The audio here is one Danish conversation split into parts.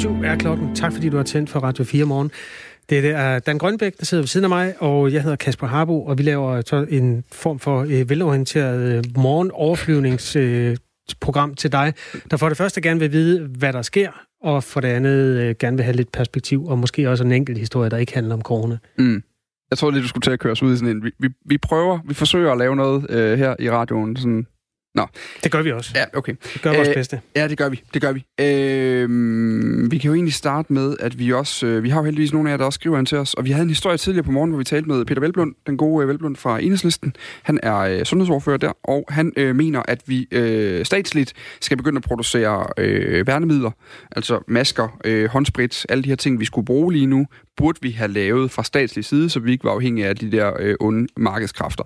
Syv er klokken. Tak fordi du har tændt for Radio 4 morgen. Det er Dan Grønbæk, der sidder ved siden af mig, og jeg hedder Kasper Harbo, og vi laver en form for øh, velorienteret øh, morgenoverflyvningsprogram øh, til dig, der for det første gerne vil vide, hvad der sker, og for det andet øh, gerne vil have lidt perspektiv, og måske også en enkelt historie, der ikke handler om corona. Mm. Jeg tror lige, du skulle til at køre os ud i sådan en... Vi, vi, vi prøver, vi forsøger at lave noget øh, her i radioen, sådan Nå. Det gør vi også. Ja, okay. Det gør vores øh, bedste. Ja, det gør vi. Det gør vi. Øh, vi kan jo egentlig starte med, at vi også... Øh, vi har jo heldigvis nogle af jer, der også skriver ind til os, og vi havde en historie tidligere på morgen, hvor vi talte med Peter Velblund, den gode øh, Velblund fra Enhedslisten. Han er øh, sundhedsordfører der, og han øh, mener, at vi øh, statsligt skal begynde at producere øh, værnemidler, altså masker, øh, håndsprit, alle de her ting, vi skulle bruge lige nu, burde vi have lavet fra statslig side, så vi ikke var afhængige af de der øh, onde markedskræfter.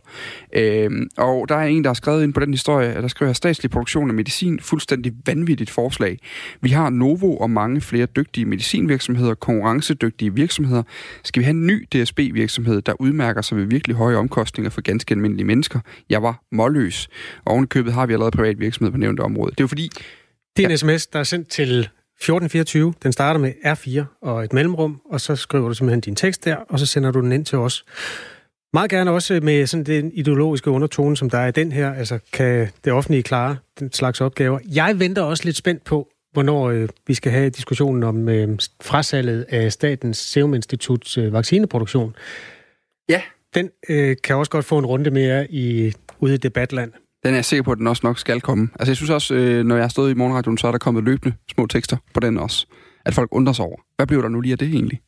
Øh, og der er en, der har skrevet ind på den historie, der skriver, at statslig produktion af medicin, fuldstændig vanvittigt forslag. Vi har Novo og mange flere dygtige medicinvirksomheder, konkurrencedygtige virksomheder. Skal vi have en ny DSB-virksomhed, der udmærker sig ved virkelig høje omkostninger for ganske almindelige mennesker? Jeg var målløs. Og ovenikøbet har vi allerede privat virksomhed på nævnte område. Det er jo fordi... Det er en ja. sms, der er sendt til 1424. Den starter med R4 og et mellemrum, og så skriver du simpelthen din tekst der, og så sender du den ind til os. Meget gerne også med sådan den ideologiske undertone, som der er i den her. Altså, kan det offentlige klare den slags opgaver? Jeg venter også lidt spændt på, hvornår øh, vi skal have diskussionen om øh, frasalget af Statens Serum Instituts øh, vaccineproduktion. Ja. Den øh, kan også godt få en runde mere i, ude i debatland. Den er jeg sikker på, at den også nok skal komme. Altså jeg synes også, øh, når jeg har stået i morgenradioen, så er der kommet løbende små tekster på den også. At folk undrer sig over. Hvad bliver der nu lige af det egentlig?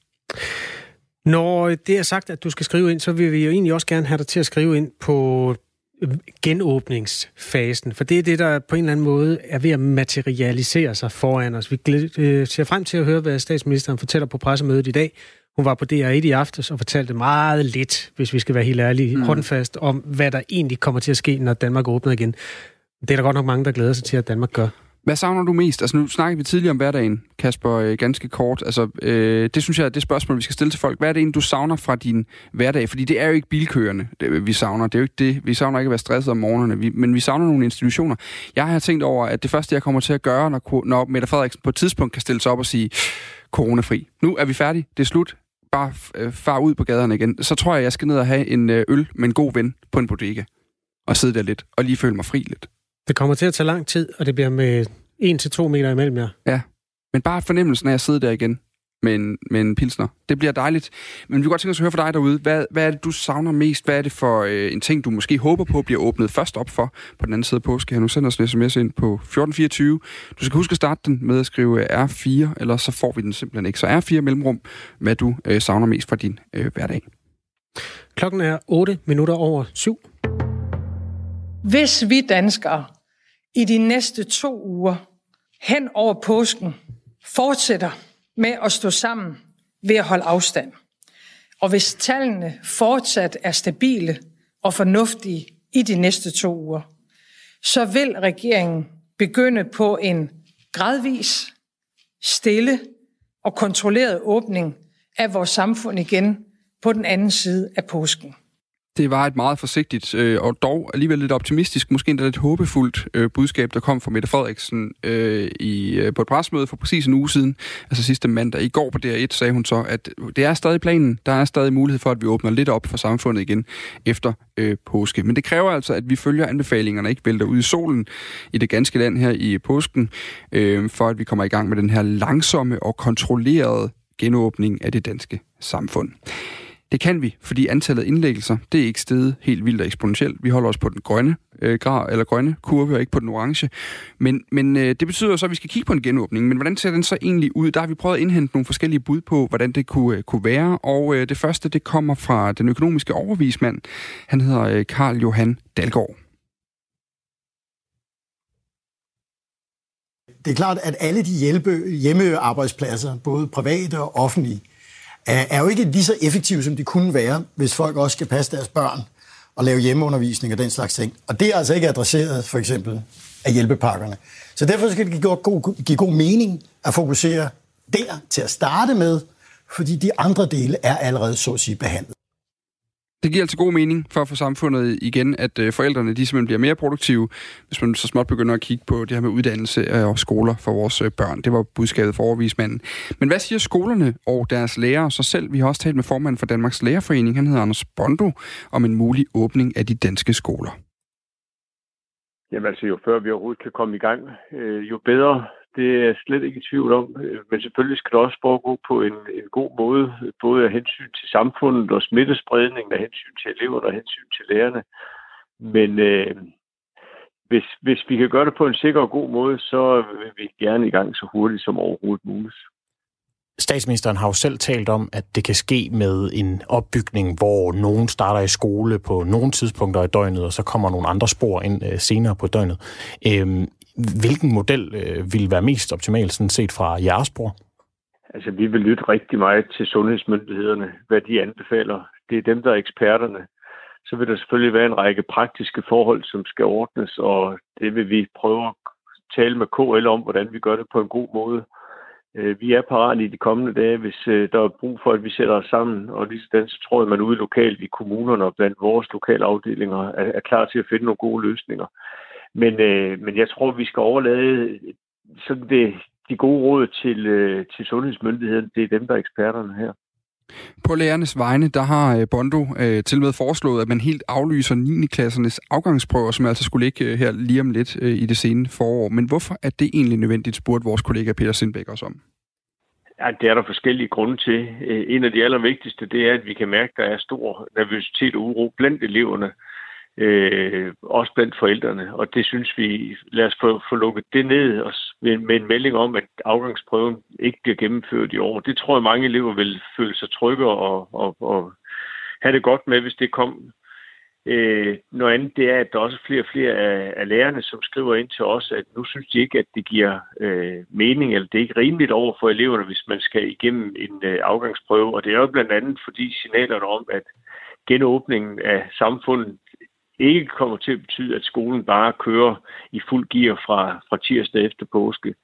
Når det er sagt, at du skal skrive ind, så vil vi jo egentlig også gerne have dig til at skrive ind på øh, genåbningsfasen, for det er det, der på en eller anden måde er ved at materialisere sig foran os. Vi øh, ser frem til at høre, hvad statsministeren fortæller på pressemødet i dag. Hun var på DR1 i aftes og fortalte meget lidt, hvis vi skal være helt ærlige, mm. håndfast om, hvad der egentlig kommer til at ske, når Danmark åbner igen. Det er der godt nok mange, der glæder sig til, at Danmark gør. Hvad savner du mest? Altså nu snakkede vi tidligere om hverdagen, Kasper, øh, ganske kort. Altså, øh, det synes jeg er det spørgsmål, vi skal stille til folk. Hvad er det egentlig, du savner fra din hverdag? Fordi det er jo ikke bilkørende, det, vi savner. Det er jo ikke det. Vi savner ikke at være stresset om morgenerne, vi, men vi savner nogle institutioner. Jeg har tænkt over, at det første, jeg kommer til at gøre, når, når Mette Frederiksen på et tidspunkt kan stille sig op og sige, coronafri. Nu er vi færdige. Det er slut bare øh, far ud på gaderne igen, så tror jeg, jeg skal ned og have en øh, øl med en god ven på en bodega. Og sidde der lidt, og lige føle mig fri lidt. Det kommer til at tage lang tid, og det bliver med 1-2 meter imellem jer. Ja, men bare fornemmelsen af at sidde der igen, med en, med en pilsner. Det bliver dejligt. Men vi kunne godt tænke os at høre fra dig derude. Hvad, hvad er det, du savner mest? Hvad er det for øh, en ting, du måske håber på bliver åbnet først op for på den anden side af påske? Her nu sender os en sms ind på 1424. Du skal huske at starte den med at skrive R4, eller så får vi den simpelthen ikke. Så R4 mellemrum, hvad du øh, savner mest fra din øh, hverdag. Klokken er 8 minutter over 7. Hvis vi danskere i de næste to uger hen over påsken fortsætter med at stå sammen ved at holde afstand. Og hvis tallene fortsat er stabile og fornuftige i de næste to uger, så vil regeringen begynde på en gradvis, stille og kontrolleret åbning af vores samfund igen på den anden side af påsken. Det var et meget forsigtigt øh, og dog alligevel lidt optimistisk, måske endda lidt håbefuldt øh, budskab, der kom fra Mette Frederiksen øh, i, øh, på et presmøde for præcis en uge siden, altså sidste mandag. I går på DR1 sagde hun så, at det er stadig planen. Der er stadig mulighed for, at vi åbner lidt op for samfundet igen efter øh, påske. Men det kræver altså, at vi følger anbefalingerne, ikke vælter ud i solen i det ganske land her i påsken, øh, for at vi kommer i gang med den her langsomme og kontrollerede genåbning af det danske samfund. Det kan vi, fordi antallet af indlæggelser, det er ikke steget helt vildt og eksponentielt. Vi holder os på den grønne øh, grad, eller grønne kurve, og ikke på den orange. Men, men øh, det betyder så, at vi skal kigge på en genåbning. Men hvordan ser den så egentlig ud? Der har vi prøvet at indhente nogle forskellige bud på, hvordan det kunne, øh, kunne være. Og øh, det første, det kommer fra den økonomiske overvismand. Han hedder øh, Karl Johan Dalgaard. Det er klart, at alle de hjælpe, hjemmearbejdspladser, både private og offentlige, er jo ikke lige så effektive, som de kunne være, hvis folk også skal passe deres børn og lave hjemmeundervisning og den slags ting. Og det er altså ikke adresseret, for eksempel, af hjælpepakkerne. Så derfor skal det give god, give god mening at fokusere der til at starte med, fordi de andre dele er allerede så at sige behandlet. Det giver altså god mening for at få samfundet igen, at øh, forældrene de simpelthen bliver mere produktive, hvis man så småt begynder at kigge på det her med uddannelse øh, og skoler for vores øh, børn. Det var budskabet for overvismanden. Men hvad siger skolerne og deres lærere så selv? Vi har også talt med formanden for Danmarks Lærerforening, han hedder Anders Bondo, om en mulig åbning af de danske skoler. Jamen altså, jo før vi overhovedet kan komme i gang, øh, jo bedre det er jeg slet ikke i tvivl om. Øh, men selvfølgelig skal det også foregå på en, en god måde, både af hensyn til samfundet og smittespredningen, af hensyn til eleverne og hensyn til lærerne. Men øh, hvis, hvis vi kan gøre det på en sikker og god måde, så vil vi gerne i gang så hurtigt som overhovedet muligt. Statsministeren har jo selv talt om, at det kan ske med en opbygning, hvor nogen starter i skole på nogle tidspunkter i døgnet, og så kommer nogle andre spor ind øh, senere på døgnet. Øhm, hvilken model øh, vil være mest optimal, sådan set fra jeres bror? Altså, vi vil lytte rigtig meget til sundhedsmyndighederne, hvad de anbefaler. Det er dem, der er eksperterne. Så vil der selvfølgelig være en række praktiske forhold, som skal ordnes, og det vil vi prøve at tale med KL om, hvordan vi gør det på en god måde. Øh, vi er parat i de kommende dage, hvis øh, der er brug for, at vi sætter os sammen, og lige sådan, så tror jeg, at man ude lokalt i kommunerne og blandt vores lokale afdelinger er, er klar til at finde nogle gode løsninger. Men, øh, men jeg tror, vi skal overlade sådan det, de gode råd til, øh, til sundhedsmyndigheden. Det er dem, der er eksperterne her. På lærernes vegne, der har øh, Bondo øh, til med foreslået, at man helt aflyser 9. klassernes afgangsprøver, som altså skulle ligge øh, her lige om lidt øh, i det sene forår. Men hvorfor er det egentlig nødvendigt, spurgte vores kollega Peter Sindbæk også om. Ja, det er der forskellige grunde til. Øh, en af de allervigtigste, det er, at vi kan mærke, at der er stor nervøsitet og uro blandt eleverne øh, også blandt forældrene. Og det synes vi, lad os få, få lukket det ned og med, med en melding om, at afgangsprøven ikke bliver gennemført i år. Det tror jeg, mange elever vil føle sig trygge og, og, og have det godt med, hvis det kom. Øh, noget andet, det er, at der også er flere og flere af, af lærerne, som skriver ind til os, at nu synes de ikke, at det giver øh, mening, eller det er ikke rimeligt over for eleverne, hvis man skal igennem en øh, afgangsprøve. Og det er jo blandt andet fordi signalerne om, at genåbningen af samfundet ikke kommer til at betyde, at skolen bare kører i fuld gear fra, fra tirsdag efter påske.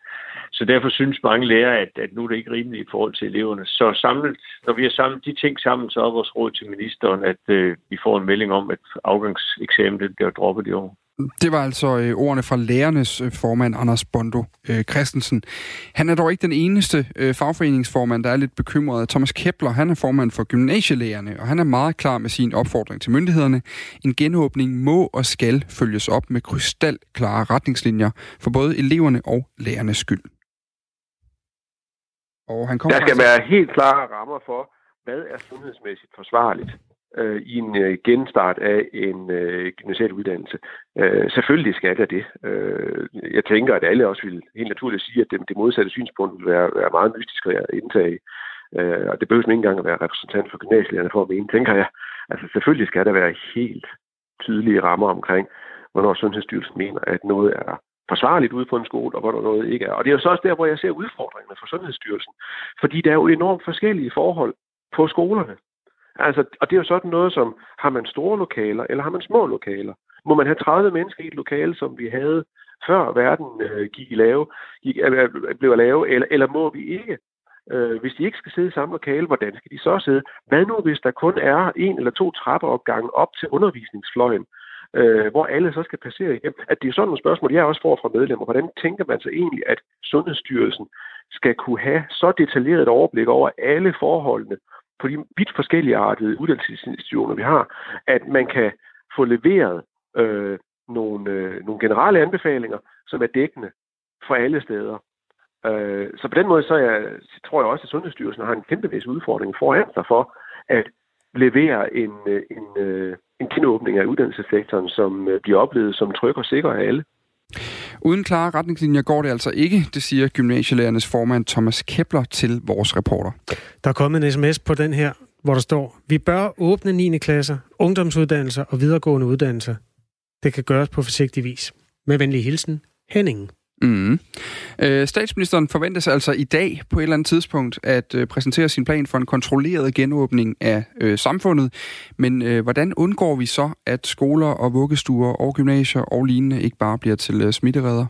Så derfor synes mange lærere, at, at nu er det ikke rimeligt i forhold til eleverne. Så samlet, når vi har samlet de ting sammen, så er vores råd til ministeren, at øh, vi får en melding om, at afgangseksamen bliver droppet i år. Det var altså øh, ordene fra lærernes øh, formand, Anders Bondo øh, Christensen. Han er dog ikke den eneste øh, fagforeningsformand, der er lidt bekymret. Thomas Kepler, han er formand for gymnasielærerne, og han er meget klar med sin opfordring til myndighederne. En genåbning må og skal følges op med krystalklare retningslinjer for både eleverne og lærernes skyld. Og han kommer der skal være helt klare rammer for, hvad er sundhedsmæssigt forsvarligt øh, i en øh, genstart af en øh, gymnasial uddannelse. Øh, selvfølgelig skal der det. Øh, jeg tænker, at alle også vil helt naturligt sige, at det, det modsatte synspunkt vil være, være meget mystisk at indtage. Øh, og det behøver ikke engang at være repræsentant for gymnasielærerne for at mene, tænker jeg. Altså selvfølgelig skal der være helt tydelige rammer omkring, hvornår Sundhedsstyrelsen mener, at noget er forsvarligt ude på en skole, og hvornår noget ikke er. Og det er jo så også der, hvor jeg ser udfordringerne for Sundhedsstyrelsen. Fordi der er jo enormt forskellige forhold på skolerne. Altså, og det er jo sådan noget som, har man store lokaler, eller har man små lokaler? Må man have 30 mennesker i et lokale, som vi havde før verden øh, gik i lave, gik, øh, øh blev lave, eller, eller må vi ikke? Øh, hvis de ikke skal sidde i samme lokale, hvordan skal de så sidde? Hvad nu, hvis der kun er en eller to trappeopgange op til undervisningsfløjen, øh, hvor alle så skal passere igennem? At det er sådan nogle spørgsmål, jeg også får fra medlemmer. Hvordan tænker man så egentlig, at Sundhedsstyrelsen skal kunne have så detaljeret et overblik over alle forholdene, på de vidt forskellige artede uddannelsesinstitutioner, vi har, at man kan få leveret øh, nogle, øh, nogle generelle anbefalinger, som er dækkende for alle steder. Øh, så på den måde så jeg, tror jeg også, at Sundhedsstyrelsen har en kæmpemæssig udfordring foran sig for at levere en, øh, en, en, en genåbning af uddannelsessektoren, som øh, bliver oplevet som tryg og sikker af alle. Uden klare retningslinjer går det altså ikke, det siger gymnasielærernes formand Thomas Kepler til vores reporter. Der er kommet en sms på den her, hvor der står, vi bør åbne 9. klasser, ungdomsuddannelser og videregående uddannelser. Det kan gøres på forsigtig vis. Med venlig hilsen, Henning. Mm. Øh, statsministeren forventes altså i dag på et eller andet tidspunkt at øh, præsentere sin plan for en kontrolleret genåbning af øh, samfundet. Men øh, hvordan undgår vi så, at skoler og vuggestuer og gymnasier og lignende ikke bare bliver til øh, smitteredder?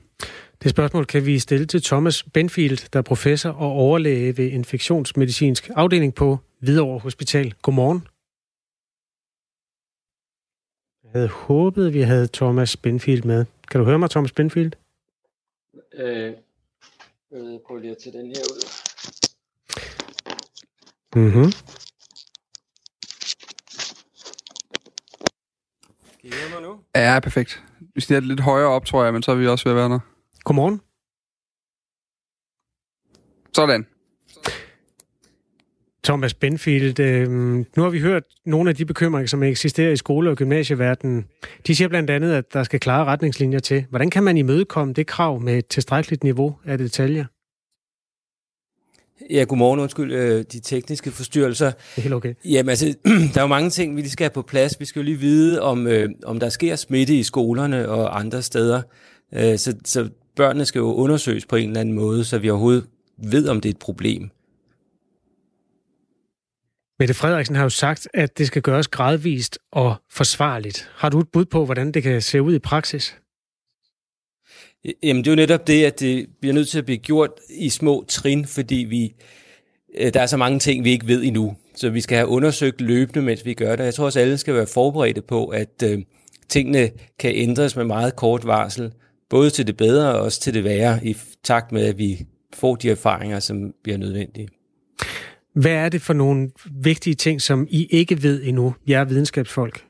Det spørgsmål kan vi stille til Thomas Benfield, der er professor og overlæge ved infektionsmedicinsk afdeling på Hvidovre Hospital. Godmorgen. Jeg havde håbet, vi havde Thomas Benfield med. Kan du høre mig, Thomas Benfield? Øh, jeg prøver lige at tage den her ud. Mhm. Kan I høre mig nu? Ja, perfekt. Hvis det er lidt højere op, tror jeg, men så er vi også ved at være der. Godmorgen. Sådan. Thomas Benfield, øh, nu har vi hørt nogle af de bekymringer, som eksisterer i skole- og gymnasieverdenen. De siger blandt andet, at der skal klare retningslinjer til. Hvordan kan man imødekomme det krav med et tilstrækkeligt niveau af detaljer? Ja, godmorgen. Undskyld øh, de tekniske forstyrrelser. Det er helt okay. Jamen altså, der er jo mange ting, vi lige skal have på plads. Vi skal jo lige vide, om, øh, om der sker smitte i skolerne og andre steder. Øh, så, så børnene skal jo undersøges på en eller anden måde, så vi overhovedet ved, om det er et problem. Mette Frederiksen har jo sagt, at det skal gøres gradvist og forsvarligt. Har du et bud på, hvordan det kan se ud i praksis? Jamen det er jo netop det, at det bliver nødt til at blive gjort i små trin, fordi vi, øh, der er så mange ting, vi ikke ved endnu. Så vi skal have undersøgt løbende, mens vi gør det. Jeg tror også, alle skal være forberedte på, at øh, tingene kan ændres med meget kort varsel. Både til det bedre og også til det værre, i takt med, at vi får de erfaringer, som bliver nødvendige. Hvad er det for nogle vigtige ting, som I ikke ved endnu, jer videnskabsfolk?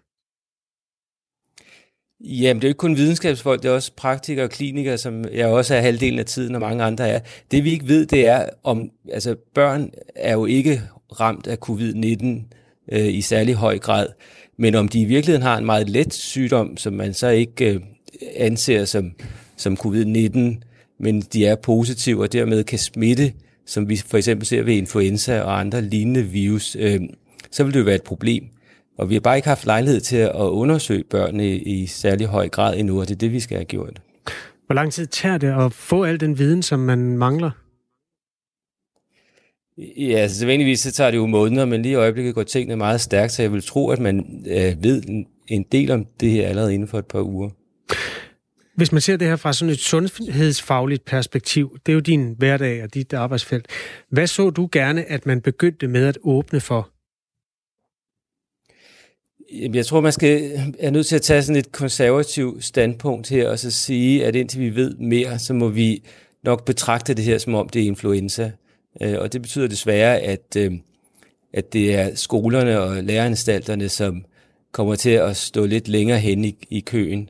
Jamen, det er jo ikke kun videnskabsfolk, det er også praktikere og klinikere, som jeg også er halvdelen af tiden, og mange andre er. Det vi ikke ved, det er, om altså børn er jo ikke ramt af covid-19 øh, i særlig høj grad, men om de i virkeligheden har en meget let sygdom, som man så ikke øh, anser som, som covid-19, men de er positive og dermed kan smitte, som vi for eksempel ser ved influenza og andre lignende virus, øh, så vil det jo være et problem. Og vi har bare ikke haft lejlighed til at undersøge børnene i, i særlig høj grad endnu, og det er det, vi skal have gjort. Hvor lang tid tager det at få al den viden, som man mangler? Ja, altså sædvanligvis så tager det jo måneder, men lige i øjeblikket går tingene meget stærkt, så jeg vil tro, at man øh, ved en del om det her allerede inden for et par uger. Hvis man ser det her fra sådan et sundhedsfagligt perspektiv, det er jo din hverdag og dit arbejdsfelt. Hvad så du gerne, at man begyndte med at åbne for? Jeg tror, man skal er nødt til at tage sådan et konservativt standpunkt her, og så sige, at indtil vi ved mere, så må vi nok betragte det her, som om det er influenza. Øh, og det betyder desværre, at, øh, at det er skolerne og læreranstalterne, som kommer til at stå lidt længere hen i, i køen.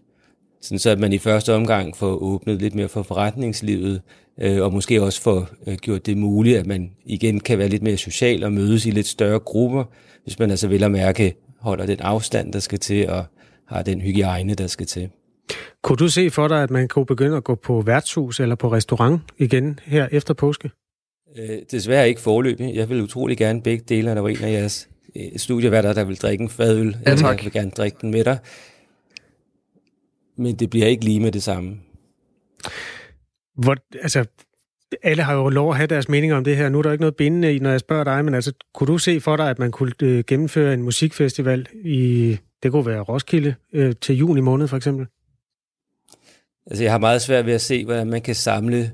Sådan så at man i første omgang får åbnet lidt mere for forretningslivet, øh, og måske også får gjort det muligt, at man igen kan være lidt mere social og mødes i lidt større grupper, hvis man altså vil at mærke holder den afstand, der skal til, og har den hygiejne, der skal til. Kunne du se for dig, at man kunne begynde at gå på værtshus eller på restaurant igen her efter påske? Øh, desværre ikke forløbig. Jeg vil utrolig gerne begge dele, der var en af jeres øh, studieværter, der vil drikke en fadøl. Ja, tak. Jeg vil gerne drikke den med dig. Men det bliver ikke lige med det samme. Hvor, altså, alle har jo lov at have deres meninger om det her. Nu er der ikke noget bindende i, når jeg spørger dig, men altså, kunne du se for dig, at man kunne øh, gennemføre en musikfestival i, det kunne være Roskilde, øh, til juni måned for eksempel? Altså, jeg har meget svært ved at se, hvordan man kan samle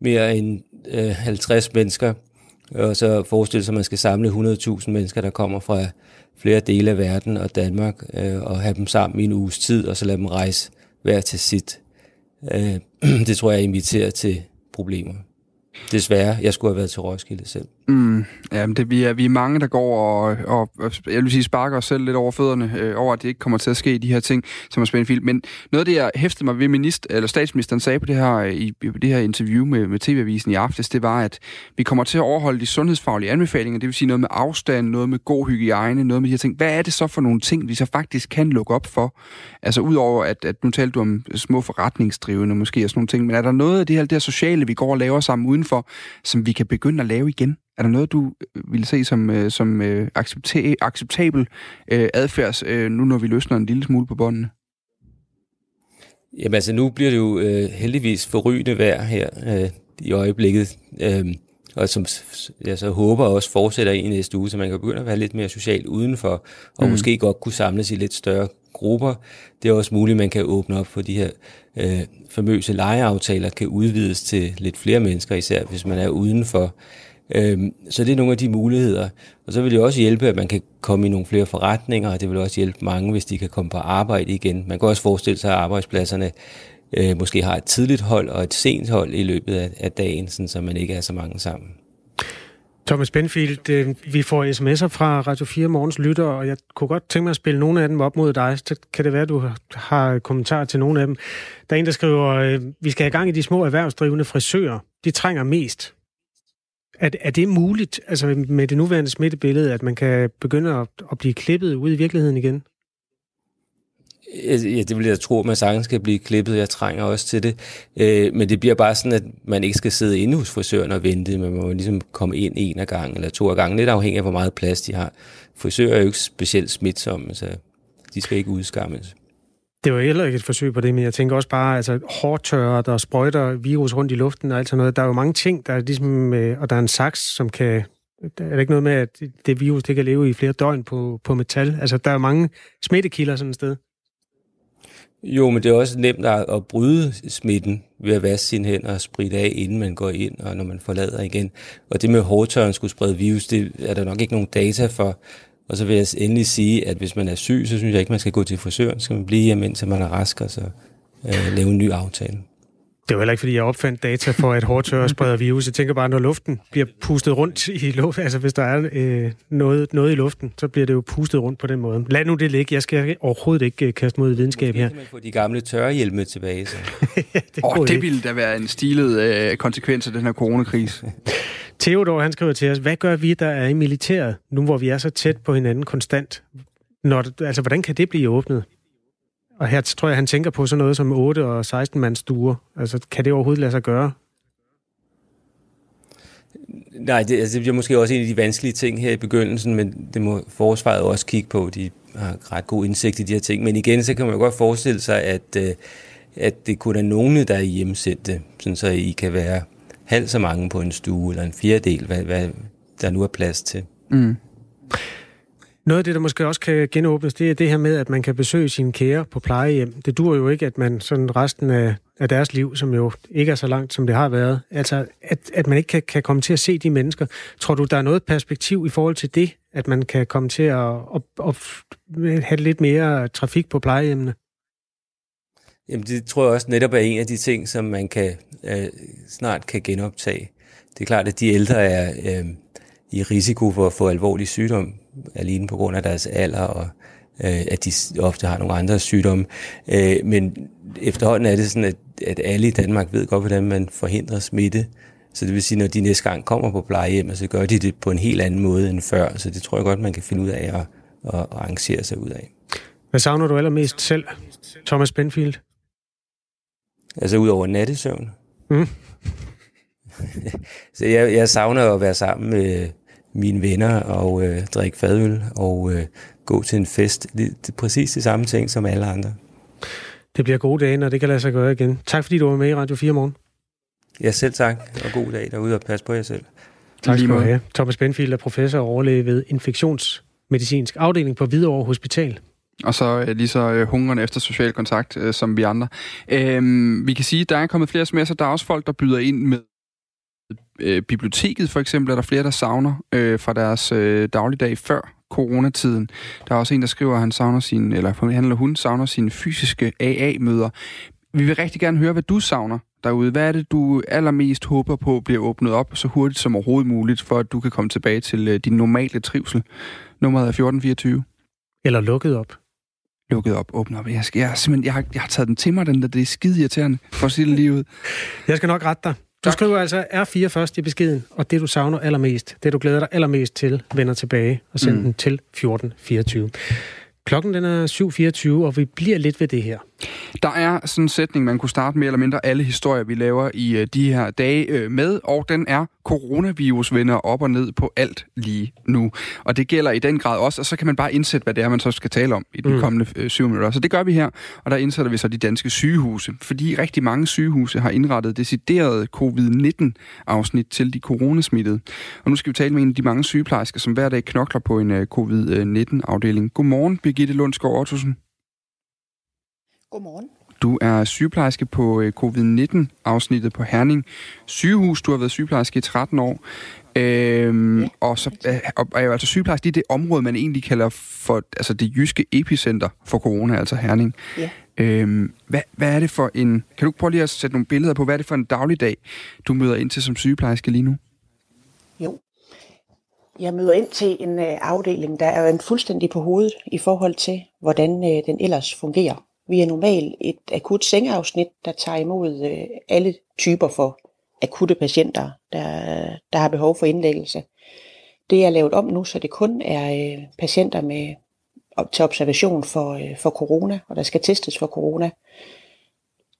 mere end øh, 50 mennesker, og så forestille sig, at man skal samle 100.000 mennesker, der kommer fra flere dele af verden og Danmark, øh, og have dem sammen i en uges tid, og så lade dem rejse hver til sit. Øh, det tror jeg inviterer til problemer. Desværre. Jeg skulle have været til Roskilde selv. Mm, ja, men det, vi, er, vi er mange, der går og, og, og jeg vil sige, sparker os selv lidt over fødderne, øh, over at det ikke kommer til at ske, de her ting, som er spændende film. Men noget af det, jeg hæftede mig ved, minister, eller statsministeren sagde på det her, øh, i, i det her interview med, med TV-avisen i aftes, det var, at vi kommer til at overholde de sundhedsfaglige anbefalinger, det vil sige noget med afstand, noget med god hygiejne, noget med de her ting. Hvad er det så for nogle ting, vi så faktisk kan lukke op for? Altså udover, at, at nu talte du om små forretningsdrivende måske og sådan nogle ting, men er der noget af det her, det her sociale, vi går og laver sammen udenfor, som vi kan begynde at lave igen? Er der noget, du øh, ville se som, øh, som øh, accepta- acceptabel øh, adfærds, øh, nu når vi løsner en lille smule på båndene? Jamen altså, nu bliver det jo øh, heldigvis forrygende vejr her øh, i øjeblikket, øh, og som jeg så håber også fortsætter i næste uge, så man kan begynde at være lidt mere social udenfor, og mm. måske godt kunne samles i lidt større grupper. Det er også muligt, at man kan åbne op for de her øh, famøse legeaftaler, kan udvides til lidt flere mennesker, især hvis man er udenfor Øhm, Øhm, så det er nogle af de muligheder. Og så vil det også hjælpe, at man kan komme i nogle flere forretninger, og det vil også hjælpe mange, hvis de kan komme på arbejde igen. Man kan også forestille sig, at arbejdspladserne øh, måske har et tidligt hold og et sent hold i løbet af, af dagen, sådan, så man ikke er så mange sammen. Thomas Benfield, øh, vi får sms'er fra Radio 4 Morgens Lytter, og jeg kunne godt tænke mig at spille nogle af dem op mod dig. Så kan det være, at du har kommentarer til nogle af dem. Der er en, der skriver, øh, vi skal have gang i de små erhvervsdrivende frisører. De trænger mest. Er, er det muligt, altså med det nuværende smittebillede, at man kan begynde at, at blive klippet ud i virkeligheden igen? Ja, det vil jeg tro, at man sagtens skal blive klippet. Jeg trænger også til det. Øh, men det bliver bare sådan, at man ikke skal sidde inde hos frisøren og vente. Man må ligesom komme ind en af gangen eller to af gangen. Lidt afhængig af, hvor meget plads de har. Frisører er jo ikke specielt smitsomme, så de skal ikke udskammes. Det var heller ikke et forsøg på det, men jeg tænker også bare, altså hårdtørrer, der sprøjter virus rundt i luften og alt sådan noget. Der er jo mange ting, der er ligesom, øh, og der er en saks, som kan, der er ikke noget med, at det virus, det kan leve i flere døgn på, på metal. Altså, der er mange smittekilder sådan et sted. Jo, men det er også nemt at, at bryde smitten ved at vaske sine hænder og spritte af, inden man går ind og når man forlader igen. Og det med hårdtørren skulle sprede virus, det er der nok ikke nogen data for. Og så vil jeg endelig sige, at hvis man er syg, så synes jeg ikke, man skal gå til frisøren. Så skal man blive hjemme, indtil man er rask, og så øh, lave en ny aftale. Det var heller ikke, fordi jeg opfandt data for, at hårdtørre spreder virus. Jeg tænker bare, når luften bliver pustet rundt i luft, altså hvis der er øh, noget, noget i luften, så bliver det jo pustet rundt på den måde. Lad nu det ligge. Jeg skal overhovedet ikke øh, kaste mod videnskab her. Kan man få de gamle tørrehjelme tilbage, så. ja, det, oh, det ville da være en stilet øh, konsekvens af den her coronakrise. Theodor, han skriver til os, hvad gør vi, der er i militæret, nu hvor vi er så tæt på hinanden konstant? Når, altså, hvordan kan det blive åbnet? Og her tror jeg, han tænker på sådan noget som 8 og 16 mands stuer. Altså, kan det overhovedet lade sig gøre? Nej, det, altså, det bliver måske også en af de vanskelige ting her i begyndelsen, men det må forsvaret også kigge på. De har ret god indsigt i de her ting. Men igen, så kan man jo godt forestille sig, at, øh, at det kun er nogen, der er hjemsendte, sådan så I kan være halvt så mange på en stue, eller en fjerdedel, hvad, hvad der nu er plads til. Mm. Noget af det, der måske også kan genåbnes, det er det her med, at man kan besøge sine kære på plejehjem. Det dur jo ikke, at man sådan resten af, af deres liv, som jo ikke er så langt, som det har været, altså at, at man ikke kan, kan komme til at se de mennesker. Tror du, der er noget perspektiv i forhold til det, at man kan komme til at, at, at have lidt mere trafik på plejehjemmene? Jamen det tror jeg også netop er en af de ting, som man kan øh, snart kan genoptage. Det er klart, at de ældre er øh, i risiko for at få alvorlig sygdom alene på grund af deres alder, og øh, at de ofte har nogle andre sygdomme. Øh, men efterhånden er det sådan, at, at alle i Danmark ved godt, hvordan man forhindrer smitte. Så det vil sige, når de næste gang kommer på plejehjem, så gør de det på en helt anden måde end før. Så det tror jeg godt, man kan finde ud af at, at arrangere sig ud af. Hvad savner du allermest selv, Thomas Benfield? Altså ud over nattesøvn? Mm. så jeg, jeg savner at være sammen med mine venner og øh, drikke fadøl og øh, gå til en fest. Det, det er præcis det samme ting som alle andre. Det bliver gode dage, når det kan lade sig gøre igen. Tak fordi du var med i Radio 4 morgen. Ja, selv tak. Og god dag derude og pas på jer selv. Tak skal du have. Thomas Benfield er professor og overlæge ved infektionsmedicinsk afdeling på Hvidovre Hospital. Og så øh, lige så øh, hungrende efter social kontakt, øh, som vi andre. Øhm, vi kan sige, at der er kommet flere sms'er. Der er også folk, der byder ind med øh, biblioteket for eksempel, er der flere, der savner øh, fra deres øh, dagligdag før coronatiden. Der er også en, der skriver, at han savner sin, eller han eller hun savner sine fysiske AA-møder. Vi vil rigtig gerne høre, hvad du savner derude. Hvad er det, du allermest håber på bliver åbnet op så hurtigt som overhovedet muligt, for at du kan komme tilbage til øh, din normale trivsel? Nummeret er 1424. Eller lukket op. Lukket op, åbnet op. Jeg, skal, jeg, simpelthen, jeg, har, jeg har taget den til mig, den der. Det er skide irriterende for lige ud. Jeg skal nok rette dig. Du skriver altså R4 først i beskeden, og det du savner allermest, det du glæder dig allermest til, vender tilbage og sender mm. den til 1424. Klokken den er 7.24, og vi bliver lidt ved det her. Der er sådan en sætning, man kunne starte med eller mindre alle historier, vi laver i uh, de her dage uh, med, og den er, coronavirus vender op og ned på alt lige nu. Og det gælder i den grad også, og så kan man bare indsætte, hvad det er, man så skal tale om i de mm. kommende uh, syv minutter. Så det gør vi her, og der indsætter vi så de danske sygehuse, fordi rigtig mange sygehuse har indrettet deciderede covid-19-afsnit til de coronasmittede. Og nu skal vi tale med en af de mange sygeplejersker, som hver dag knokler på en uh, covid-19-afdeling. Godmorgen, Birgitte Lundsgaard Ottosen. Godmorgen. Du er sygeplejerske på øh, covid-19-afsnittet på Herning sygehus. Du har været sygeplejerske i 13 år. Øhm, ja. Og så øh, og, og, altså sygeplejerske, er det område, man egentlig kalder for altså det jyske epicenter for corona, altså Herning. Ja. Øhm, hvad, hvad er det for en... Kan du prøve lige at sætte nogle billeder på, hvad er det for en dagligdag, du møder ind til som sygeplejerske lige nu? Jo. Jeg møder ind til en øh, afdeling, der er en fuldstændig på hovedet i forhold til, hvordan øh, den ellers fungerer. Vi er normalt et akut sengeafsnit, der tager imod øh, alle typer for akutte patienter, der, der har behov for indlæggelse. Det er lavet om nu, så det kun er øh, patienter med op til observation for, øh, for corona, og der skal testes for corona.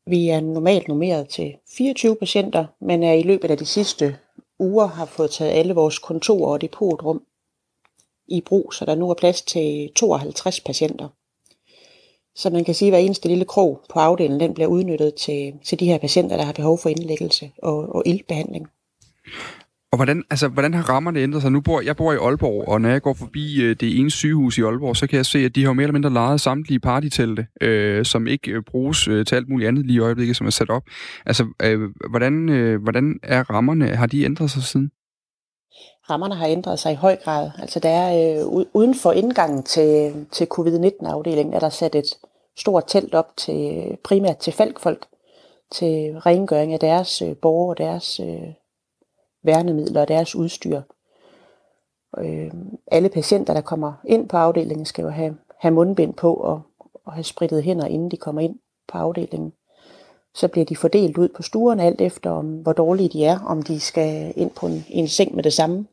Vi er normalt nummeret til 24 patienter, men er i løbet af de sidste uger har fået taget alle vores kontorer og depotrum i brug, så der nu er plads til 52 patienter. Så man kan sige, at hver eneste lille krog på afdelingen den bliver udnyttet til, til de her patienter, der har behov for indlæggelse og, og ildbehandling. Og hvordan, altså, hvordan har rammerne ændret sig? Nu bor jeg bor i Aalborg, og når jeg går forbi øh, det ene sygehus i Aalborg, så kan jeg se, at de har mere eller mindre lejet samtlige partytelte, øh, som ikke øh, bruges øh, til alt muligt andet lige i øjeblikket, som er sat op. Altså, øh, hvordan, øh, hvordan er rammerne? Har de ændret sig siden? Rammerne har ændret sig i høj grad. Altså, der er øh, uden for indgangen til, til covid-19-afdelingen, er der sat et stort telt op til primært til falkfolk, til rengøring af deres øh, borgere og deres øh, værnemidler og deres udstyr. Øh, alle patienter, der kommer ind på afdelingen, skal jo have, have mundbind på og, og have spritet hænder, inden de kommer ind på afdelingen. Så bliver de fordelt ud på stuerne alt efter, om, hvor dårlige de er, om de skal ind på en, en seng med det samme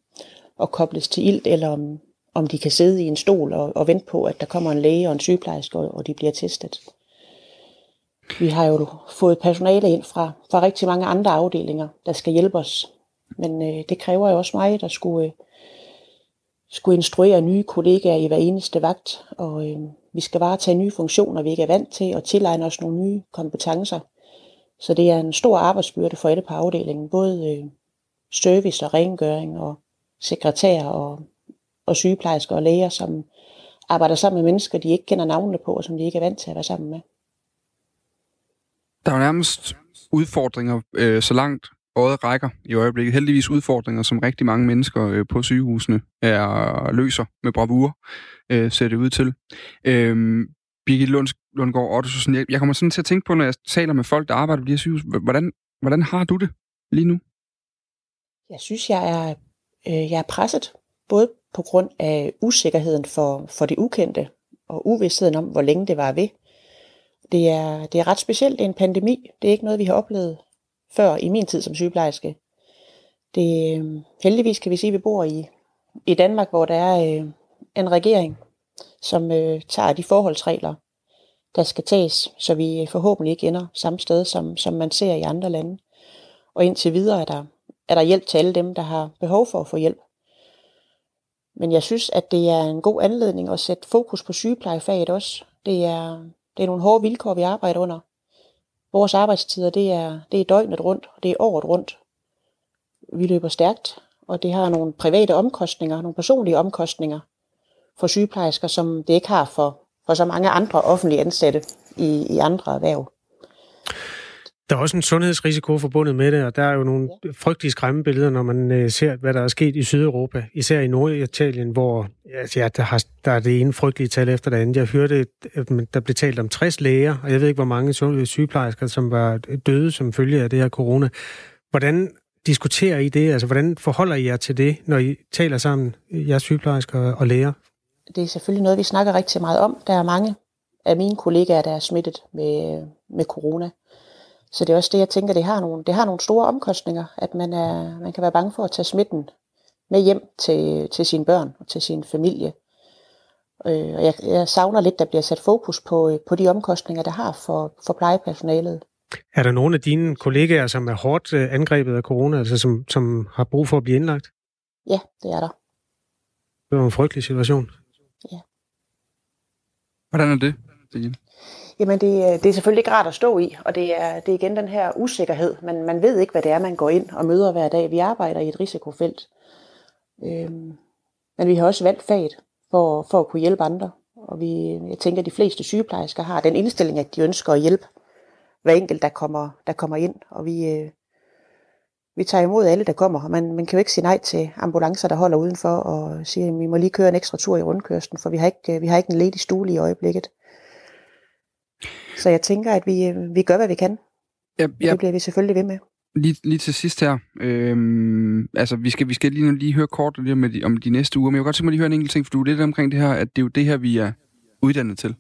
og kobles til ilt, eller om, om de kan sidde i en stol og, og vente på, at der kommer en læge og en sygeplejerske, og, og de bliver testet. Vi har jo fået personale ind fra, fra rigtig mange andre afdelinger, der skal hjælpe os men øh, det kræver jo også mig, der skulle, øh, skulle instruere nye kollegaer i hver eneste vagt, og øh, vi skal bare tage nye funktioner, vi ikke er vant til, og tilegne os nogle nye kompetencer. Så det er en stor arbejdsbyrde for alle på afdelingen, både øh, service og rengøring og sekretærer og, og sygeplejersker og læger, som arbejder sammen med mennesker, de ikke kender navnene på, og som de ikke er vant til at være sammen med. Der er jo nærmest udfordringer øh, så langt øjet rækker i øjeblikket. Heldigvis udfordringer, som rigtig mange mennesker øh, på sygehusene er løser med bravur, øh, ser det ud til. Øh, Birgit Lund, Lundgaard Ottesen, jeg, jeg kommer sådan til at tænke på, når jeg taler med folk, der arbejder på de her sygehus, hvordan, hvordan har du det lige nu? Jeg synes, jeg er, øh, jeg er presset, både på grund af usikkerheden for, for det ukendte, og uvidstheden om, hvor længe det var ved. Det er, det er ret specielt. Det er en pandemi. Det er ikke noget, vi har oplevet før i min tid som sygeplejerske. Det, øh, heldigvis kan vi sige, at vi bor i, i Danmark, hvor der er øh, en regering, som øh, tager de forholdsregler, der skal tages, så vi forhåbentlig ikke ender samme sted, som, som man ser i andre lande. Og indtil videre er der, er der hjælp til alle dem, der har behov for at få hjælp. Men jeg synes, at det er en god anledning at sætte fokus på sygeplejefaget også. Det er, det er nogle hårde vilkår, vi arbejder under. Vores arbejdstider, det er, det er døgnet rundt, og det er året rundt. Vi løber stærkt, og det har nogle private omkostninger, nogle personlige omkostninger for sygeplejersker, som det ikke har for, for så mange andre offentlige ansatte i, i andre erhverv. Der er også en sundhedsrisiko forbundet med det, og der er jo nogle frygtelige skræmmebilleder, når man øh, ser, hvad der er sket i Sydeuropa, især i Norditalien, hvor altså, ja, der, har, der er det ene frygtelige tal efter det andet. Jeg hørte, at der blev talt om 60 læger, og jeg ved ikke, hvor mange øh, sygeplejersker, som var døde som følge af det her corona. Hvordan diskuterer I det? Altså, hvordan forholder I jer til det, når I taler sammen, jeres sygeplejersker og læger? Det er selvfølgelig noget, vi snakker rigtig meget om. Der er mange af mine kollegaer, der er smittet med, med corona. Så det er også det, jeg tænker, det har nogle, det har nogle store omkostninger, at man, er, man kan være bange for at tage smitten med hjem til, til sine børn og til sin familie. Øh, og jeg, jeg savner lidt, der bliver sat fokus på, på de omkostninger, der har for, for plejepersonalet. Er der nogle af dine kollegaer, som er hårdt øh, angrebet af corona, altså som, som har brug for at blive indlagt? Ja, det er der. Det var en frygtelig situation. Ja. Hvordan er det, Jamen det, øh, det er selvfølgelig ikke rart at stå i, og det er, det er igen den her usikkerhed. Man, man ved ikke, hvad det er, man går ind og møder hver dag. Vi arbejder i et risikofelt. Øhm, men vi har også valgt faget for, for at kunne hjælpe andre. Og vi, jeg tænker, at de fleste sygeplejersker har den indstilling, at de ønsker at hjælpe hver enkelt, der kommer, der kommer ind. Og vi, øh, vi tager imod alle, der kommer. Man, man kan jo ikke sige nej til ambulancer, der holder udenfor og siger, at vi må lige køre en ekstra tur i rundkørslen, for vi har ikke, øh, vi har ikke en ledig stue i øjeblikket. Så jeg tænker, at vi, vi gør, hvad vi kan. Ja, ja. Det bliver vi selvfølgelig ved med. Lige, lige til sidst her. Øhm, altså, vi skal, vi skal lige, lige høre kort lige om, de, om de næste uger, men jeg vil godt tænke mig lige høre en enkelt ting, for du er lidt omkring det her, at det er jo det her, vi er uddannet til.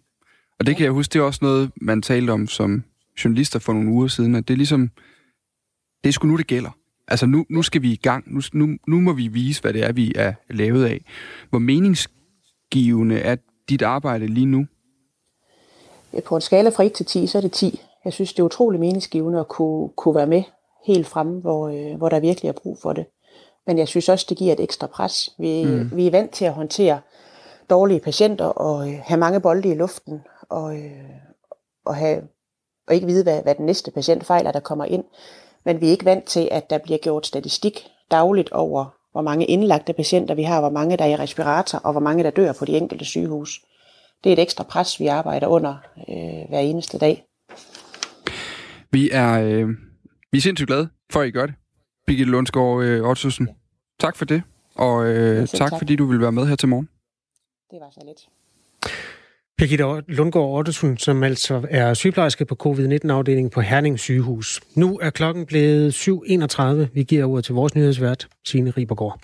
Og det kan jeg huske, det er også noget, man talte om som journalister for nogle uger siden, at det er ligesom, det er sgu nu, det gælder. Altså nu, nu skal vi i gang. Nu, nu, nu må vi vise, hvad det er, vi er lavet af. Hvor meningsgivende er dit arbejde lige nu? På en skala fra 1 til 10, så er det 10. Jeg synes, det er utrolig meningsgivende at kunne, kunne være med helt fremme, hvor, øh, hvor der virkelig er brug for det. Men jeg synes også, det giver et ekstra pres. Vi, mm. vi er vant til at håndtere dårlige patienter og øh, have mange bolde i luften og, øh, og, have, og ikke vide, hvad, hvad den næste patient fejler, der kommer ind. Men vi er ikke vant til, at der bliver gjort statistik dagligt over, hvor mange indlagte patienter vi har, hvor mange der er i respirator, og hvor mange der dør på de enkelte sygehus. Det er et ekstra pres, vi arbejder under øh, hver eneste dag. Vi er, øh, vi er sindssygt glade for, at I gør det. Birgitte Lundsgaard øh, Ottosen. Ja. Tak for det, og øh, tak, tak fordi du vil være med her til morgen. Det var så lidt. Birgitte Lundgaard Ottesen, som altså er sygeplejerske på covid-19-afdelingen på Herning sygehus. Nu er klokken blevet 7.31. Vi giver ordet til vores nyhedsvært, Signe Ribergaard.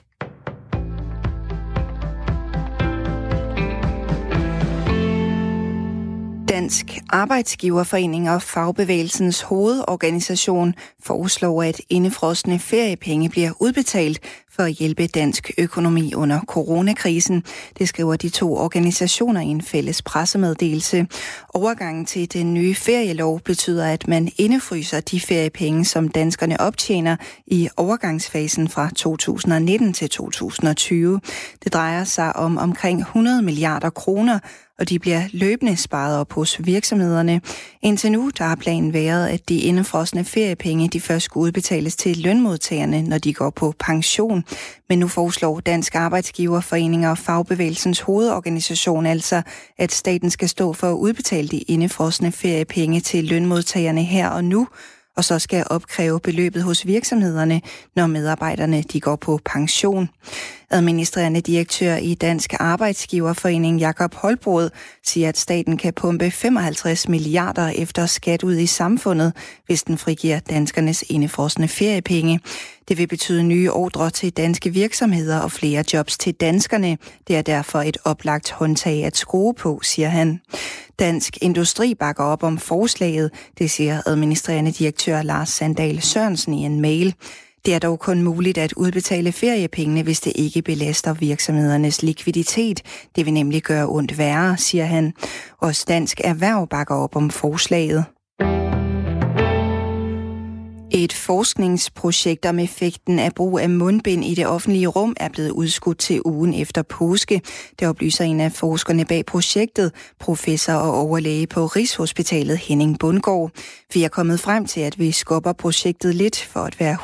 Dansk Arbejdsgiverforening og Fagbevægelsens hovedorganisation foreslår, at indefrostende feriepenge bliver udbetalt for at hjælpe dansk økonomi under coronakrisen. Det skriver de to organisationer i en fælles pressemeddelelse. Overgangen til den nye ferielov betyder, at man indefryser de feriepenge, som danskerne optjener i overgangsfasen fra 2019 til 2020. Det drejer sig om omkring 100 milliarder kroner, og de bliver løbende sparet op hos virksomhederne. Indtil nu der har planen været, at de indefrosne feriepenge de først skulle udbetales til lønmodtagerne, når de går på pension. Men nu foreslår Dansk Arbejdsgiverforening og Fagbevægelsens hovedorganisation altså, at staten skal stå for at udbetale de indefrosne feriepenge til lønmodtagerne her og nu, og så skal opkræve beløbet hos virksomhederne, når medarbejderne de går på pension. Administrerende direktør i Dansk Arbejdsgiverforening Jakob Holbrod siger, at staten kan pumpe 55 milliarder efter skat ud i samfundet, hvis den frigiver danskernes indefrosne feriepenge. Det vil betyde nye ordre til danske virksomheder og flere jobs til danskerne. Det er derfor et oplagt håndtag at skrue på, siger han. Dansk Industri bakker op om forslaget, det siger administrerende direktør Lars Sandal Sørensen i en mail. Det er dog kun muligt at udbetale feriepengene, hvis det ikke belaster virksomhedernes likviditet. Det vil nemlig gøre ondt værre, siger han. Også Dansk Erhverv bakker op om forslaget. Et forskningsprojekt om effekten af brug af mundbind i det offentlige rum er blevet udskudt til ugen efter påske. Det oplyser en af forskerne bag projektet, professor og overlæge på Rigshospitalet Henning Bundgaard. Vi er kommet frem til, at vi skubber projektet lidt for at være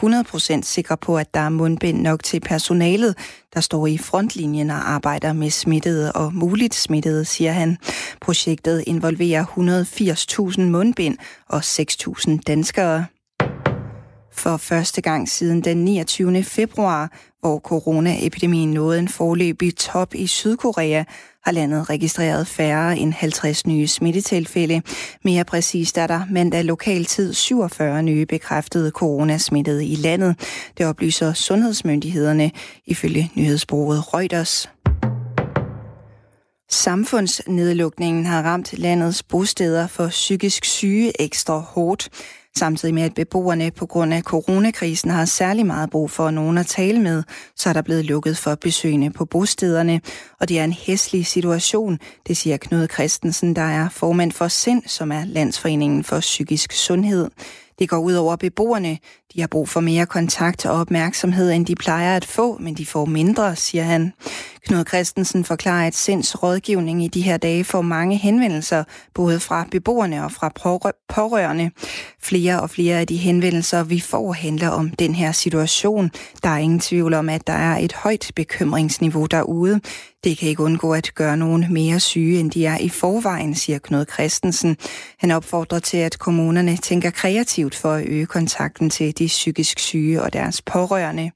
100% sikre på, at der er mundbind nok til personalet, der står i frontlinjen og arbejder med smittede og muligt smittede, siger han. Projektet involverer 180.000 mundbind og 6.000 danskere. For første gang siden den 29. februar, hvor coronaepidemien nåede en forløbig top i Sydkorea, har landet registreret færre end 50 nye smittetilfælde. Mere præcist er der mandag lokal tid 47 nye bekræftede coronasmittede i landet. Det oplyser sundhedsmyndighederne ifølge nyhedsbureauet Reuters. Samfundsnedlukningen har ramt landets bosteder for psykisk syge ekstra hårdt samtidig med at beboerne på grund af coronakrisen har særlig meget brug for nogen at tale med, så er der blevet lukket for besøgende på bostederne. Og det er en hæslig situation, det siger Knud Christensen, der er formand for SIND, som er Landsforeningen for Psykisk Sundhed. Det går ud over beboerne. De har brug for mere kontakt og opmærksomhed, end de plejer at få, men de får mindre, siger han. Knud Christensen forklarer, at Sinds rådgivning i de her dage får mange henvendelser, både fra beboerne og fra pårørende. Flere og flere af de henvendelser, vi får, handler om den her situation. Der er ingen tvivl om, at der er et højt bekymringsniveau derude. Det kan ikke undgå at gøre nogen mere syge, end de er i forvejen, siger Knud Christensen. Han opfordrer til, at kommunerne tænker kreativt for at øge kontakten til de psykisk syge og deres pårørende.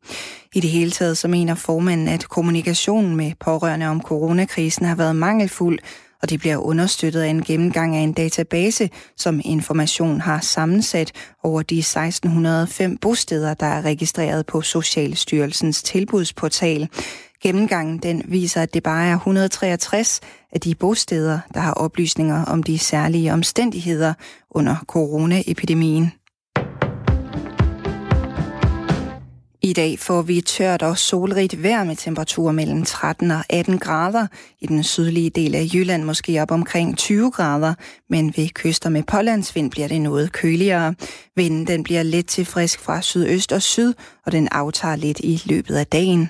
I det hele taget så mener formanden, at kommunikationen med pårørende om coronakrisen har været mangelfuld, og det bliver understøttet af en gennemgang af en database, som Information har sammensat over de 1605 bosteder, der er registreret på Socialstyrelsens tilbudsportal. Gennemgangen den viser, at det bare er 163 af de bosteder, der har oplysninger om de særlige omstændigheder under coronaepidemien. I dag får vi tørt og solrigt vejr med temperaturer mellem 13 og 18 grader. I den sydlige del af Jylland måske op omkring 20 grader, men ved kyster med pålandsvind bliver det noget køligere. Vinden den bliver let til frisk fra sydøst og syd, og den aftager lidt i løbet af dagen.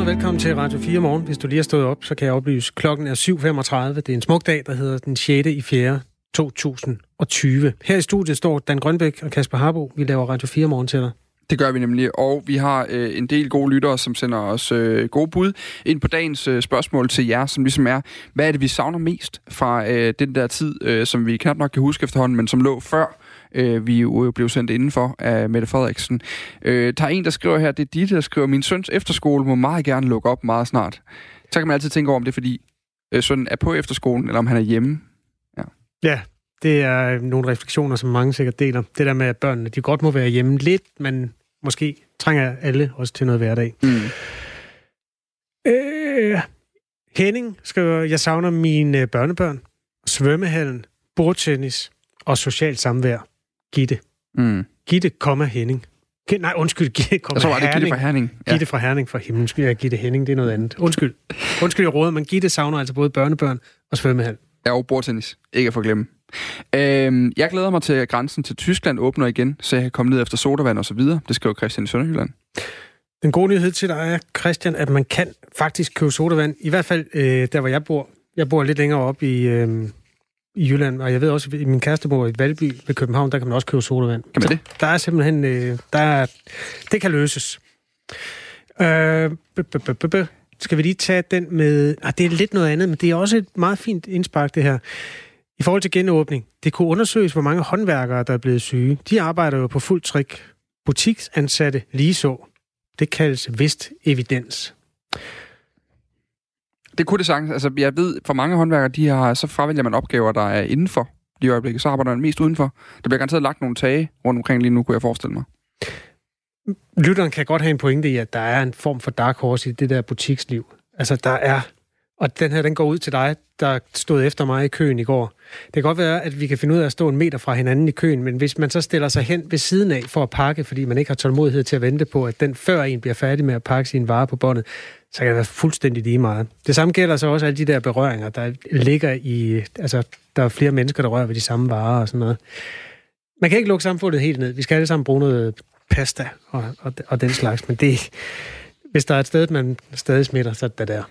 Godmorgen og velkommen til Radio 4 morgen. Hvis du lige har stået op, så kan jeg oplyse, klokken er 7.35. Det er en smuk dag, der hedder den 6. i 4. 2020. Her i studiet står Dan Grønbæk og Kasper Harbo. Vi laver Radio 4 morgen til dig. Det gør vi nemlig, og vi har øh, en del gode lyttere, som sender os øh, gode bud ind på dagens øh, spørgsmål til jer, som ligesom er, hvad er det, vi savner mest fra øh, den der tid, øh, som vi knap nok kan huske efterhånden, men som lå før øh, vi jo blev sendt indenfor af Mette Frederiksen. Øh, der er en, der skriver her, det er Ditte, der skriver, min søns efterskole må meget gerne lukke op meget snart. Så kan man altid tænke over, om det er fordi øh, sønnen er på efterskolen, eller om han er hjemme. Ja. ja, det er nogle refleksioner, som mange sikkert deler. Det der med, at børnene de godt må være hjemme lidt, men måske trænger alle også til noget hverdag. Mm. Øh, Henning skriver, jeg savner mine børnebørn, svømmehallen, bordtennis og socialt samvær. Gitte. Mm. Gitte, komma Henning. Nej, undskyld, Gitte, komma Jeg tror, det er Gitte fra Herning. Ja. Gitte fra Herning for himlen. Skal jeg Gitte Henning, det er noget andet. Undskyld. Undskyld, jeg råder, men Gitte savner altså både børnebørn og svømmehal. Ja, og bordtennis. Ikke at forglemme. Øhm, jeg glæder mig til, at grænsen til Tyskland åbner igen, så jeg kan komme ned efter sodavand og så videre. Det skriver Christian i Sønderjylland. Den gode nyhed til dig er, Christian, at man kan faktisk købe sodavand. I hvert fald øh, der, hvor jeg bor. Jeg bor lidt længere op i, øh, i Jylland, og jeg ved også, at min kæreste bor i Valby ved København, der kan man også købe sodavand. Kan man det? Der er simpelthen... Øh, der er, det kan løses. Øh, b- b- b- skal vi lige tage den med... Ah, det er lidt noget andet, men det er også et meget fint indspark, det her. I forhold til genåbning, det kunne undersøges, hvor mange håndværkere, der er blevet syge. De arbejder jo på fuld trik. Butiksansatte lige så. Det kaldes vist evidens. Det kunne det sagtens. Altså, jeg ved, for mange håndværkere, de har, så fravælger man opgaver, der er indenfor i øjeblikket. Så arbejder man mest udenfor. Der bliver garanteret lagt nogle tage rundt omkring lige nu, kunne jeg forestille mig. Lytteren kan godt have en pointe i, at der er en form for dark horse i det der butiksliv. Altså, der er... Og den her, den går ud til dig, der stod efter mig i køen i går. Det kan godt være, at vi kan finde ud af at stå en meter fra hinanden i køen, men hvis man så stiller sig hen ved siden af for at pakke, fordi man ikke har tålmodighed til at vente på, at den før en bliver færdig med at pakke sin vare på båndet, så kan det være fuldstændig lige meget. Det samme gælder så også alle de der berøringer, der ligger i... Altså, der er flere mennesker, der rører ved de samme varer og sådan noget. Man kan ikke lukke samfundet helt ned. Vi skal alle sammen bruge noget pasta og, og, og den slags, men det, hvis der er et sted, man stadig smitter, så er det der.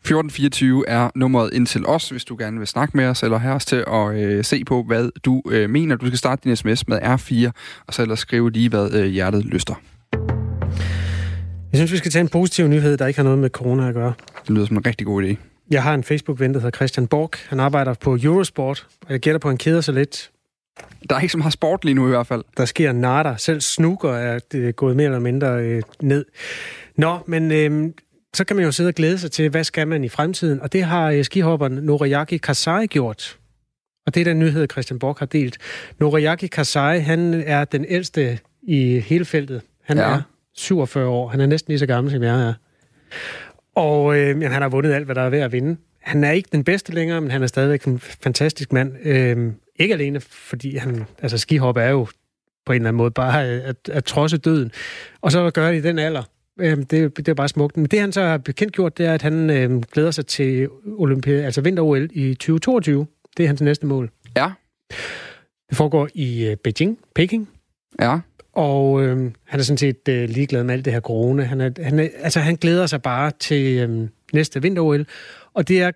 1424 er nummeret ind til os, hvis du gerne vil snakke med os, eller have os til at øh, se på, hvad du øh, mener. Du skal starte din sms med R4, og så ellers skrive lige, hvad øh, hjertet lyster. Jeg synes, vi skal tage en positiv nyhed, der ikke har noget med corona at gøre. Det lyder som en rigtig god idé. Jeg har en Facebook-ven, der hedder Christian Borg. Han arbejder på Eurosport, og jeg gætter på, at han keder sig lidt. Der er ikke så meget sport lige nu i hvert fald. Der sker nada. Selv snooker er det gået mere eller mindre øh, ned. Nå, men øh, så kan man jo sidde og glæde sig til, hvad skal man i fremtiden? Og det har øh, skihopperen Noriyaki Kasai gjort. Og det er den nyhed, Christian Borg har delt. Noriyaki Kasai, han er den ældste i hele feltet. Han ja. er 47 år. Han er næsten lige så gammel, som jeg er. Og øh, jamen, han har vundet alt, hvad der er ved at vinde. Han er ikke den bedste længere, men han er stadigvæk en fantastisk mand. Øh, ikke alene, fordi han, altså skihop er jo på en eller anden måde bare at, at trodse døden. Og så gør det i den alder. Øh, det, det er bare smukt. Men det han så har bekendt gjort, det er, at han øh, glæder sig til Olympia, altså vinter-OL i 2022. Det er hans næste mål. Ja. Det foregår i øh, Beijing, Peking. Ja. Og øh, han er sådan set øh, ligeglad med alt det her corona. Han, er, han, er, altså, han glæder sig bare til øh, næste vinter-OL. Og det, er,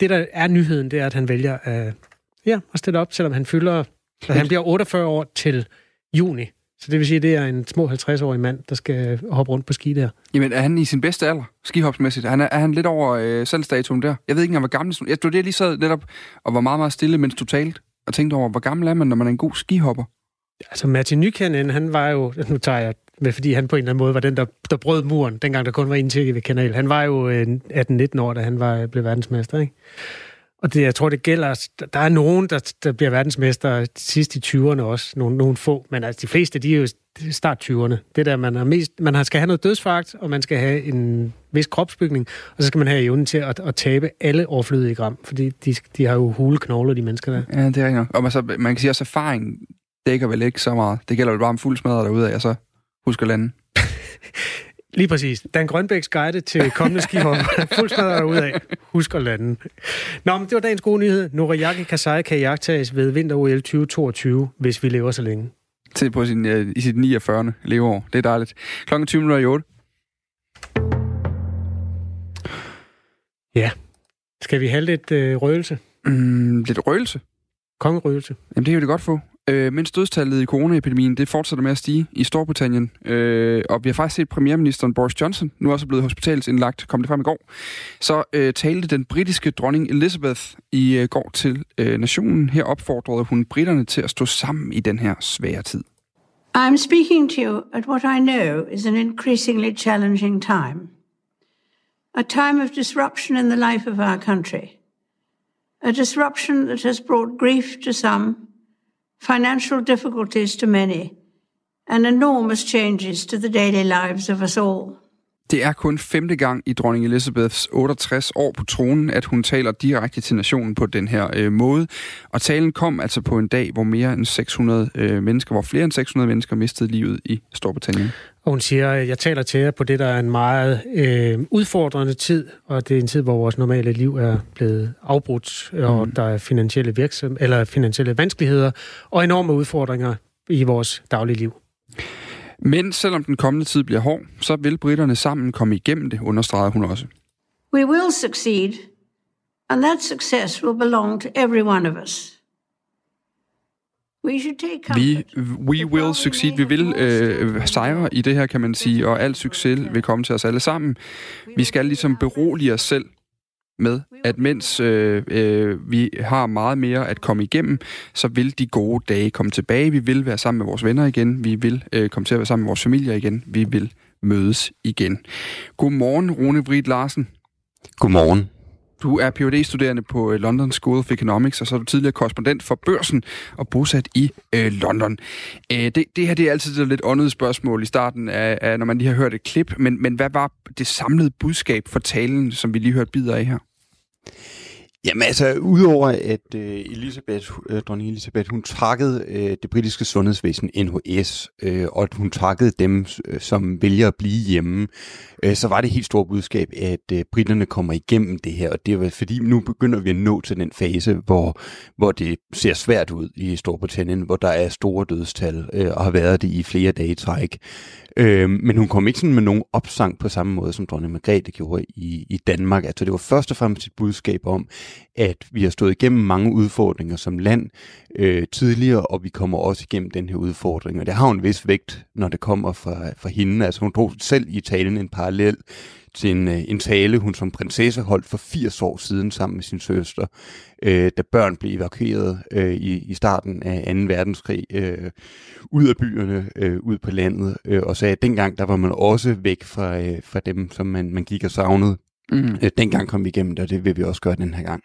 det, der er nyheden, det er, at han vælger øh, ja, at stille op, selvom han fylder Så han bliver 48 år til juni. Så det vil sige, at det er en små 50-årig mand, der skal hoppe rundt på ski der. Jamen, er han i sin bedste alder, skihopsmæssigt? Han er, han lidt over øh, salgsdatoen der? Jeg ved ikke engang, hvor gammel... Jeg stod det lige sad netop og var meget, meget stille, mens du talte, og tænkte over, hvor gammel er man, når man er en god skihopper? Altså, Martin Nykanen, han var jo... Nu tager jeg med, fordi han på en eller anden måde var den, der, der brød muren, dengang der kun var en tjekke ved kanal. Han var jo øh, 18-19 år, da han var, blev verdensmester, ikke? Og det, jeg tror, det gælder... Der er nogen, der, der bliver verdensmester sidst i 20'erne også. Nogle, nogle få. Men altså, de fleste, de er jo start 20'erne. Det der, man, er mest, man skal have noget dødsfagt, og man skal have en vis kropsbygning, og så skal man have evnen til at, at tabe alle overflødige gram, fordi de, de har jo hule knogler, de mennesker der. Ja, det er rigtigt. Og man, så, man kan sige også, at erfaring dækker vel ikke så meget. Det gælder jo bare om fuld smadret derude af, og så husker lande. Lige præcis. Dan Grønbæks guide til kommende skihopper. Fuld smadret af. Husk at lande. Nå, men det var dagens gode nyhed. Noriyaki Kasai kan jagtages ved vinter-OL 2022, hvis vi lever så længe til på sin, uh, i sit 49. leveår. Det er dejligt. Klokken 20 minutter i 8. Ja. Skal vi have lidt uh, røgelse? Mm, lidt røgelse? Kongerøgelse. Jamen, det kan vi godt få. Øh, mens dødstallet i coronaepidemien, det fortsætter med at stige i Storbritannien, øh, og vi har faktisk set premierministeren Boris Johnson, nu også blevet hospitalsindlagt, kom det frem i går, så øh, talte den britiske dronning Elizabeth i øh, går til øh, nationen. Her opfordrede hun britterne til at stå sammen i den her svære tid. I'm speaking to you at what I know is an increasingly challenging time. A time of disruption in the life of our country. A disruption that has brought grief to some financial difficulties to many, and enormous changes to the daily lives of us all. Det er kun femte gang i dronning Elizabeths 68 år på tronen, at hun taler direkte til nationen på den her øh, måde. Og talen kom altså på en dag, hvor mere end 600 øh, mennesker, hvor flere end 600 mennesker mistede livet i Storbritannien. Og hun siger, jeg taler til jer på det, der er en meget øh, udfordrende tid, og det er en tid, hvor vores normale liv er blevet afbrudt, og mm. der er finansielle, virksom, eller finansielle vanskeligheder og enorme udfordringer i vores daglige liv. Men selvom den kommende tid bliver hård, så vil britterne sammen komme igennem det, understreger hun også. We will succeed, and that success will belong to every one of us. Vi, we will succeed. Vi vil øh, sejre i det her, kan man sige, og al succes vil komme til os alle sammen. Vi skal ligesom berolige os selv med, at mens øh, øh, vi har meget mere at komme igennem, så vil de gode dage komme tilbage. Vi vil være sammen med vores venner igen. Vi vil øh, komme til at være sammen med vores familier igen. Vi vil mødes igen. Godmorgen, Rune Vrid Larsen. Godmorgen. Du er phd studerende på øh, London School of Economics, og så er du tidligere korrespondent for Børsen og bosat i øh, London. Øh, det, det her det er altid et lidt åndet spørgsmål i starten, af, af, når man lige har hørt et klip, men, men hvad var det samlede budskab for talen, som vi lige hørte bidder af her? Jamen altså, udover at øh, Elisabeth, øh, dronning Elisabeth, hun takkede øh, det britiske sundhedsvæsen NHS, øh, og at hun takkede dem, øh, som vælger at blive hjemme, øh, så var det helt stort budskab, at øh, britterne kommer igennem det her, og det var fordi, nu begynder vi at nå til den fase, hvor, hvor det ser svært ud i Storbritannien, hvor der er store dødstal, øh, og har været det i flere dage i træk. Øh, men hun kom ikke sådan med nogen opsang på samme måde, som dronning Margrethe gjorde i, i Danmark. Altså det var først og fremmest et budskab om, at vi har stået igennem mange udfordringer som land øh, tidligere, og vi kommer også igennem den her udfordring. Og det har en vis vægt, når det kommer fra, fra hende. Altså hun drog selv i talen en parallel til en, øh, en tale, hun som prinsesse holdt for 80 år siden sammen med sin søster, øh, da børn blev evakueret øh, i, i starten af 2. verdenskrig øh, ud af byerne, øh, ud på landet, øh, og sagde, at dengang der var man også væk fra, øh, fra dem, som man, man gik og savnede. Mm. Øh, dengang kom vi igennem det, og det vil vi også gøre den her gang.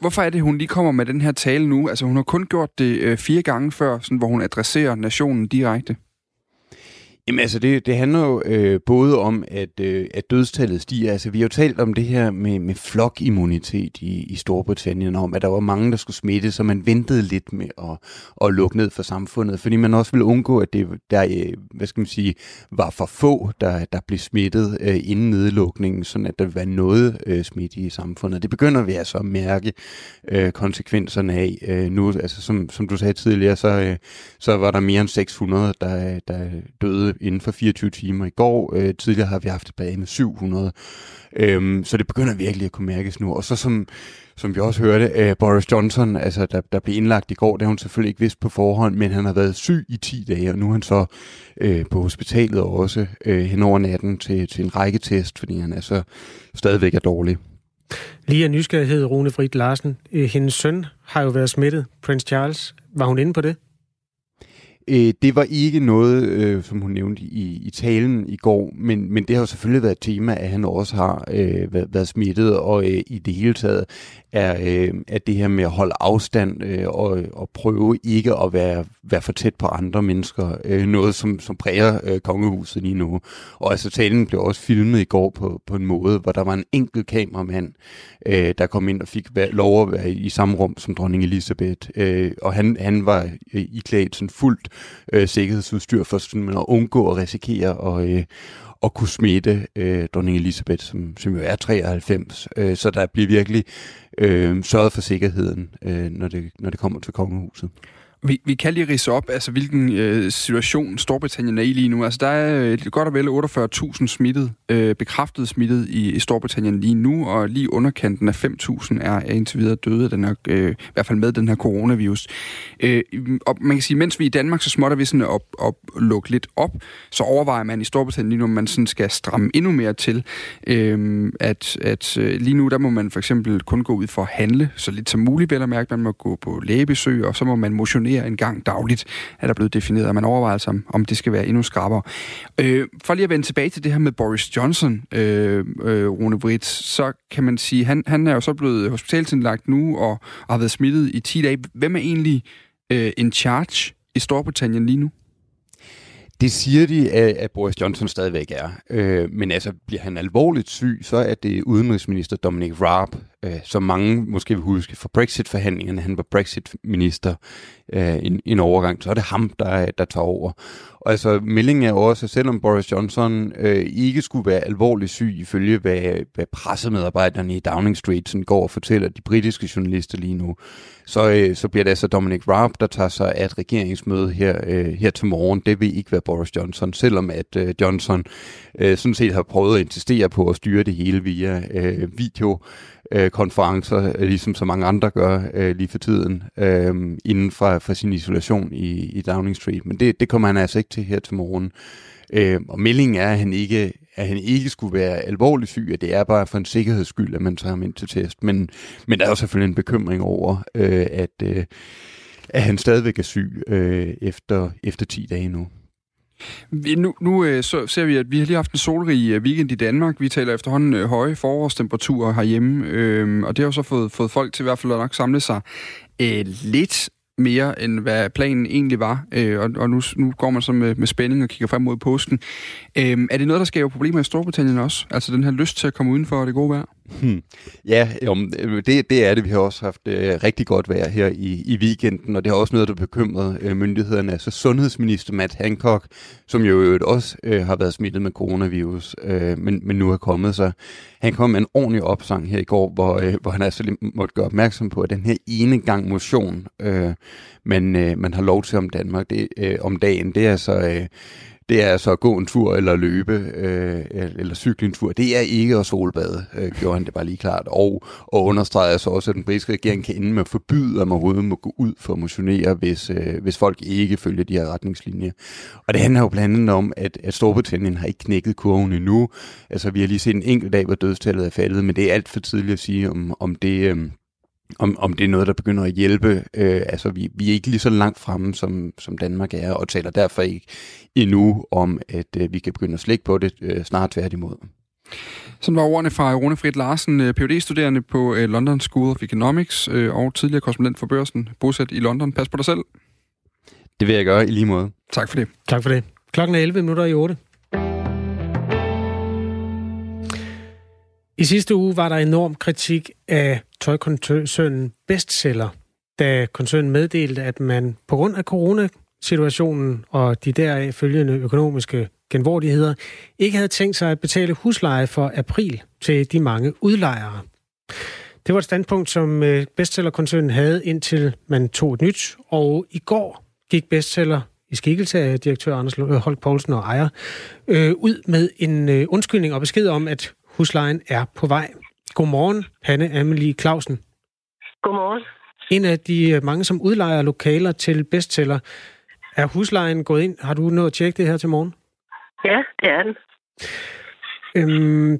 Hvorfor er det, hun lige kommer med den her tale nu? Altså, hun har kun gjort det øh, fire gange før, sådan, hvor hun adresserer nationen direkte. Jamen altså, det, det handler jo øh, både om, at, øh, at dødstallet stiger. Altså, vi har jo talt om det her med, med flokimmunitet i, i Storbritannien, om at der var mange, der skulle smitte, så man ventede lidt med at, at lukke ned for samfundet, fordi man også ville undgå, at det der, øh, hvad skal man sige, var for få, der, der blev smittet øh, inden nedlukningen, sådan at der ville være noget øh, smitte i samfundet. Det begynder vi altså at mærke øh, konsekvenserne af øh, nu. Altså, som, som du sagde tidligere, så, øh, så var der mere end 600, der, der døde inden for 24 timer i går. Øh, tidligere har vi haft et bane med 700. Øhm, så det begynder virkelig at kunne mærkes nu. Og så som, som vi også hørte, øh, Boris Johnson, altså der, der blev indlagt i går, det har hun selvfølgelig ikke vidst på forhånd, men han har været syg i 10 dage, og nu er han så øh, på hospitalet også øh, hen over natten til, til en række test, fordi han er så stadigvæk er dårlig. Lige af nysgerrighed, Rune Frit Larsen. Øh, hendes søn har jo været smittet, Prince Charles. Var hun inde på det? Øh, det var ikke noget, øh, som hun nævnte i, i talen i går, men, men det har jo selvfølgelig været et tema, at han også har øh, været, været smittet, og øh, i det hele taget er, øh, er det her med at holde afstand øh, og, og prøve ikke at være, være for tæt på andre mennesker, øh, noget som, som præger øh, kongehuset lige nu. Og altså talen blev også filmet i går på, på en måde, hvor der var en enkelt kameramand, øh, der kom ind og fik lov at være i samme rum som dronning Elisabeth, øh, og han, han var øh, iklædt sådan fuldt øh, sikkerhedsudstyr for sådan at undgå at risikere og, øh, at kunne smitte øh, dronning Elisabeth, som, som jo er 93. Øh, så der bliver virkelig øh, sørget for sikkerheden, øh, når, det, når det kommer til kongehuset. Vi, vi kan lige rise op, altså hvilken øh, situation Storbritannien er i lige nu. Altså der er øh, godt og vel 48.000 smittet, øh, bekræftet smittet i, i Storbritannien lige nu, og lige underkanten af 5.000 er, er indtil videre døde, den her, øh, i hvert fald med den her coronavirus. Øh, og man kan sige, mens vi i Danmark så småtter vi sådan op, op, lukke lidt op, så overvejer man i Storbritannien lige nu, om man sådan skal stramme endnu mere til, øh, at, at øh, lige nu der må man for eksempel kun gå ud for at handle, så lidt som muligt vel at mærke, man må gå på lægebesøg, og så må man motionere mere en gang dagligt, er der blevet defineret, og man overvejer altså, om det skal være endnu skarpere. Øh, for lige at vende tilbage til det her med Boris Johnson, øh, øh, Rune Britt, så kan man sige, han, han er jo så blevet hospitalsindlagt nu, og, og har været smittet i 10 dage. Hvem er egentlig øh, in charge i Storbritannien lige nu? Det siger de, at Boris Johnson stadigvæk er. Øh, men altså, bliver han alvorligt syg, så er det udenrigsminister Dominic Raab, øh, som mange måske vil huske fra Brexit-forhandlingerne. Han var Brexit-minister øh, en, en overgang, så er det ham, der, der tager over. Og altså, meldingen er også, at selvom Boris Johnson øh, ikke skulle være alvorligt syg, ifølge hvad, hvad pressemedarbejderne i Downing Street sådan går og fortæller de britiske journalister lige nu, så, øh, så bliver det altså Dominic Raab, der tager sig af et regeringsmøde her, øh, her til morgen. Det vil ikke være Boris Johnson, selvom at øh, Johnson øh, sådan set har prøvet at insistere på at styre det hele via øh, video konferencer, øh, ligesom så mange andre gør øh, lige for tiden, øh, inden for, for sin isolation i, i Downing Street. Men det, det kommer han altså ikke til her til morgen. Øh, og meldingen er, at han ikke at han ikke skulle være alvorligt syg, at det er bare for en sikkerheds skyld, at man tager ham ind til test. Men, men der er jo selvfølgelig en bekymring over, øh, at, øh, at han stadigvæk er syg øh, efter, efter 10 dage nu. Nu nu øh, så ser vi, at vi har lige haft en solrig øh, weekend i Danmark. Vi taler efterhånden øh, høje forårstemperaturer herhjemme, øh, og det har jo så fået, fået folk til i hvert fald at nok samle sig øh, lidt mere, end hvad planen egentlig var. Øh, og og nu, nu går man så med, med spænding og kigger frem mod påsken. Øh, er det noget, der skaber problemer i Storbritannien også? Altså den her lyst til at komme udenfor det gode vejr? Hmm. Ja, jo, øh, det, det er det. Vi har også haft øh, rigtig godt vejr her i, i weekenden, og det har også noget, der bekymret øh, myndighederne. Altså sundhedsminister Matt Hancock, som jo også øh, har været smittet med coronavirus, øh, men, men nu er kommet sig. Han kom med en ordentlig opsang her i går, hvor, øh, hvor han altså måtte gøre opmærksom på, at den her ene gang motion, øh, man, øh, man har lov til om Danmark, det, øh, om dagen, det er så... Øh, det er altså at gå en tur eller løbe øh, eller cykle en tur. Det er ikke at solbade, øh, gjorde han det bare lige klart. Og, og understreger så også, at den britiske regering kan ende med at forbyde, at man overhovedet må gå ud for at motionere, hvis, øh, hvis folk ikke følger de her retningslinjer. Og det handler jo blandt andet om, at, at Storbritannien har ikke knækket kurven endnu. Altså vi har lige set en enkelt dag, hvor dødstallet er faldet, men det er alt for tidligt at sige, om, om det... Øh, om, om det er noget, der begynder at hjælpe. Øh, altså, vi, vi er ikke lige så langt fremme, som, som Danmark er, og taler derfor ikke endnu om, at øh, vi kan begynde at slække på det øh, snart tværtimod. Sådan var ordene fra Rune Frit Larsen, øh, phd studerende på øh, London School of Economics øh, og tidligere korrespondent for børsen, bosat i London. Pas på dig selv. Det vil jeg gøre i lige måde. Tak for det. Tak for det. Klokken er 11 minutter i 8. I sidste uge var der enorm kritik af tøjkoncernen Bestseller, da koncernen meddelte, at man på grund af coronasituationen og de deraf følgende økonomiske genvordigheder, ikke havde tænkt sig at betale husleje for april til de mange udlejere. Det var et standpunkt, som øh, bestsellerkoncernen havde, indtil man tog et nyt, og i går gik bestseller i skikkelse af direktør Anders Holk Poulsen og ejer, øh, ud med en øh, undskyldning og besked om, at huslejen er på vej. Godmorgen, Hanne Amelie Clausen. Godmorgen. En af de øh, mange, som udlejer lokaler til bestseller. Er huslejen gået ind? Har du nået at tjekke det her til morgen? Ja, det er den. Øhm,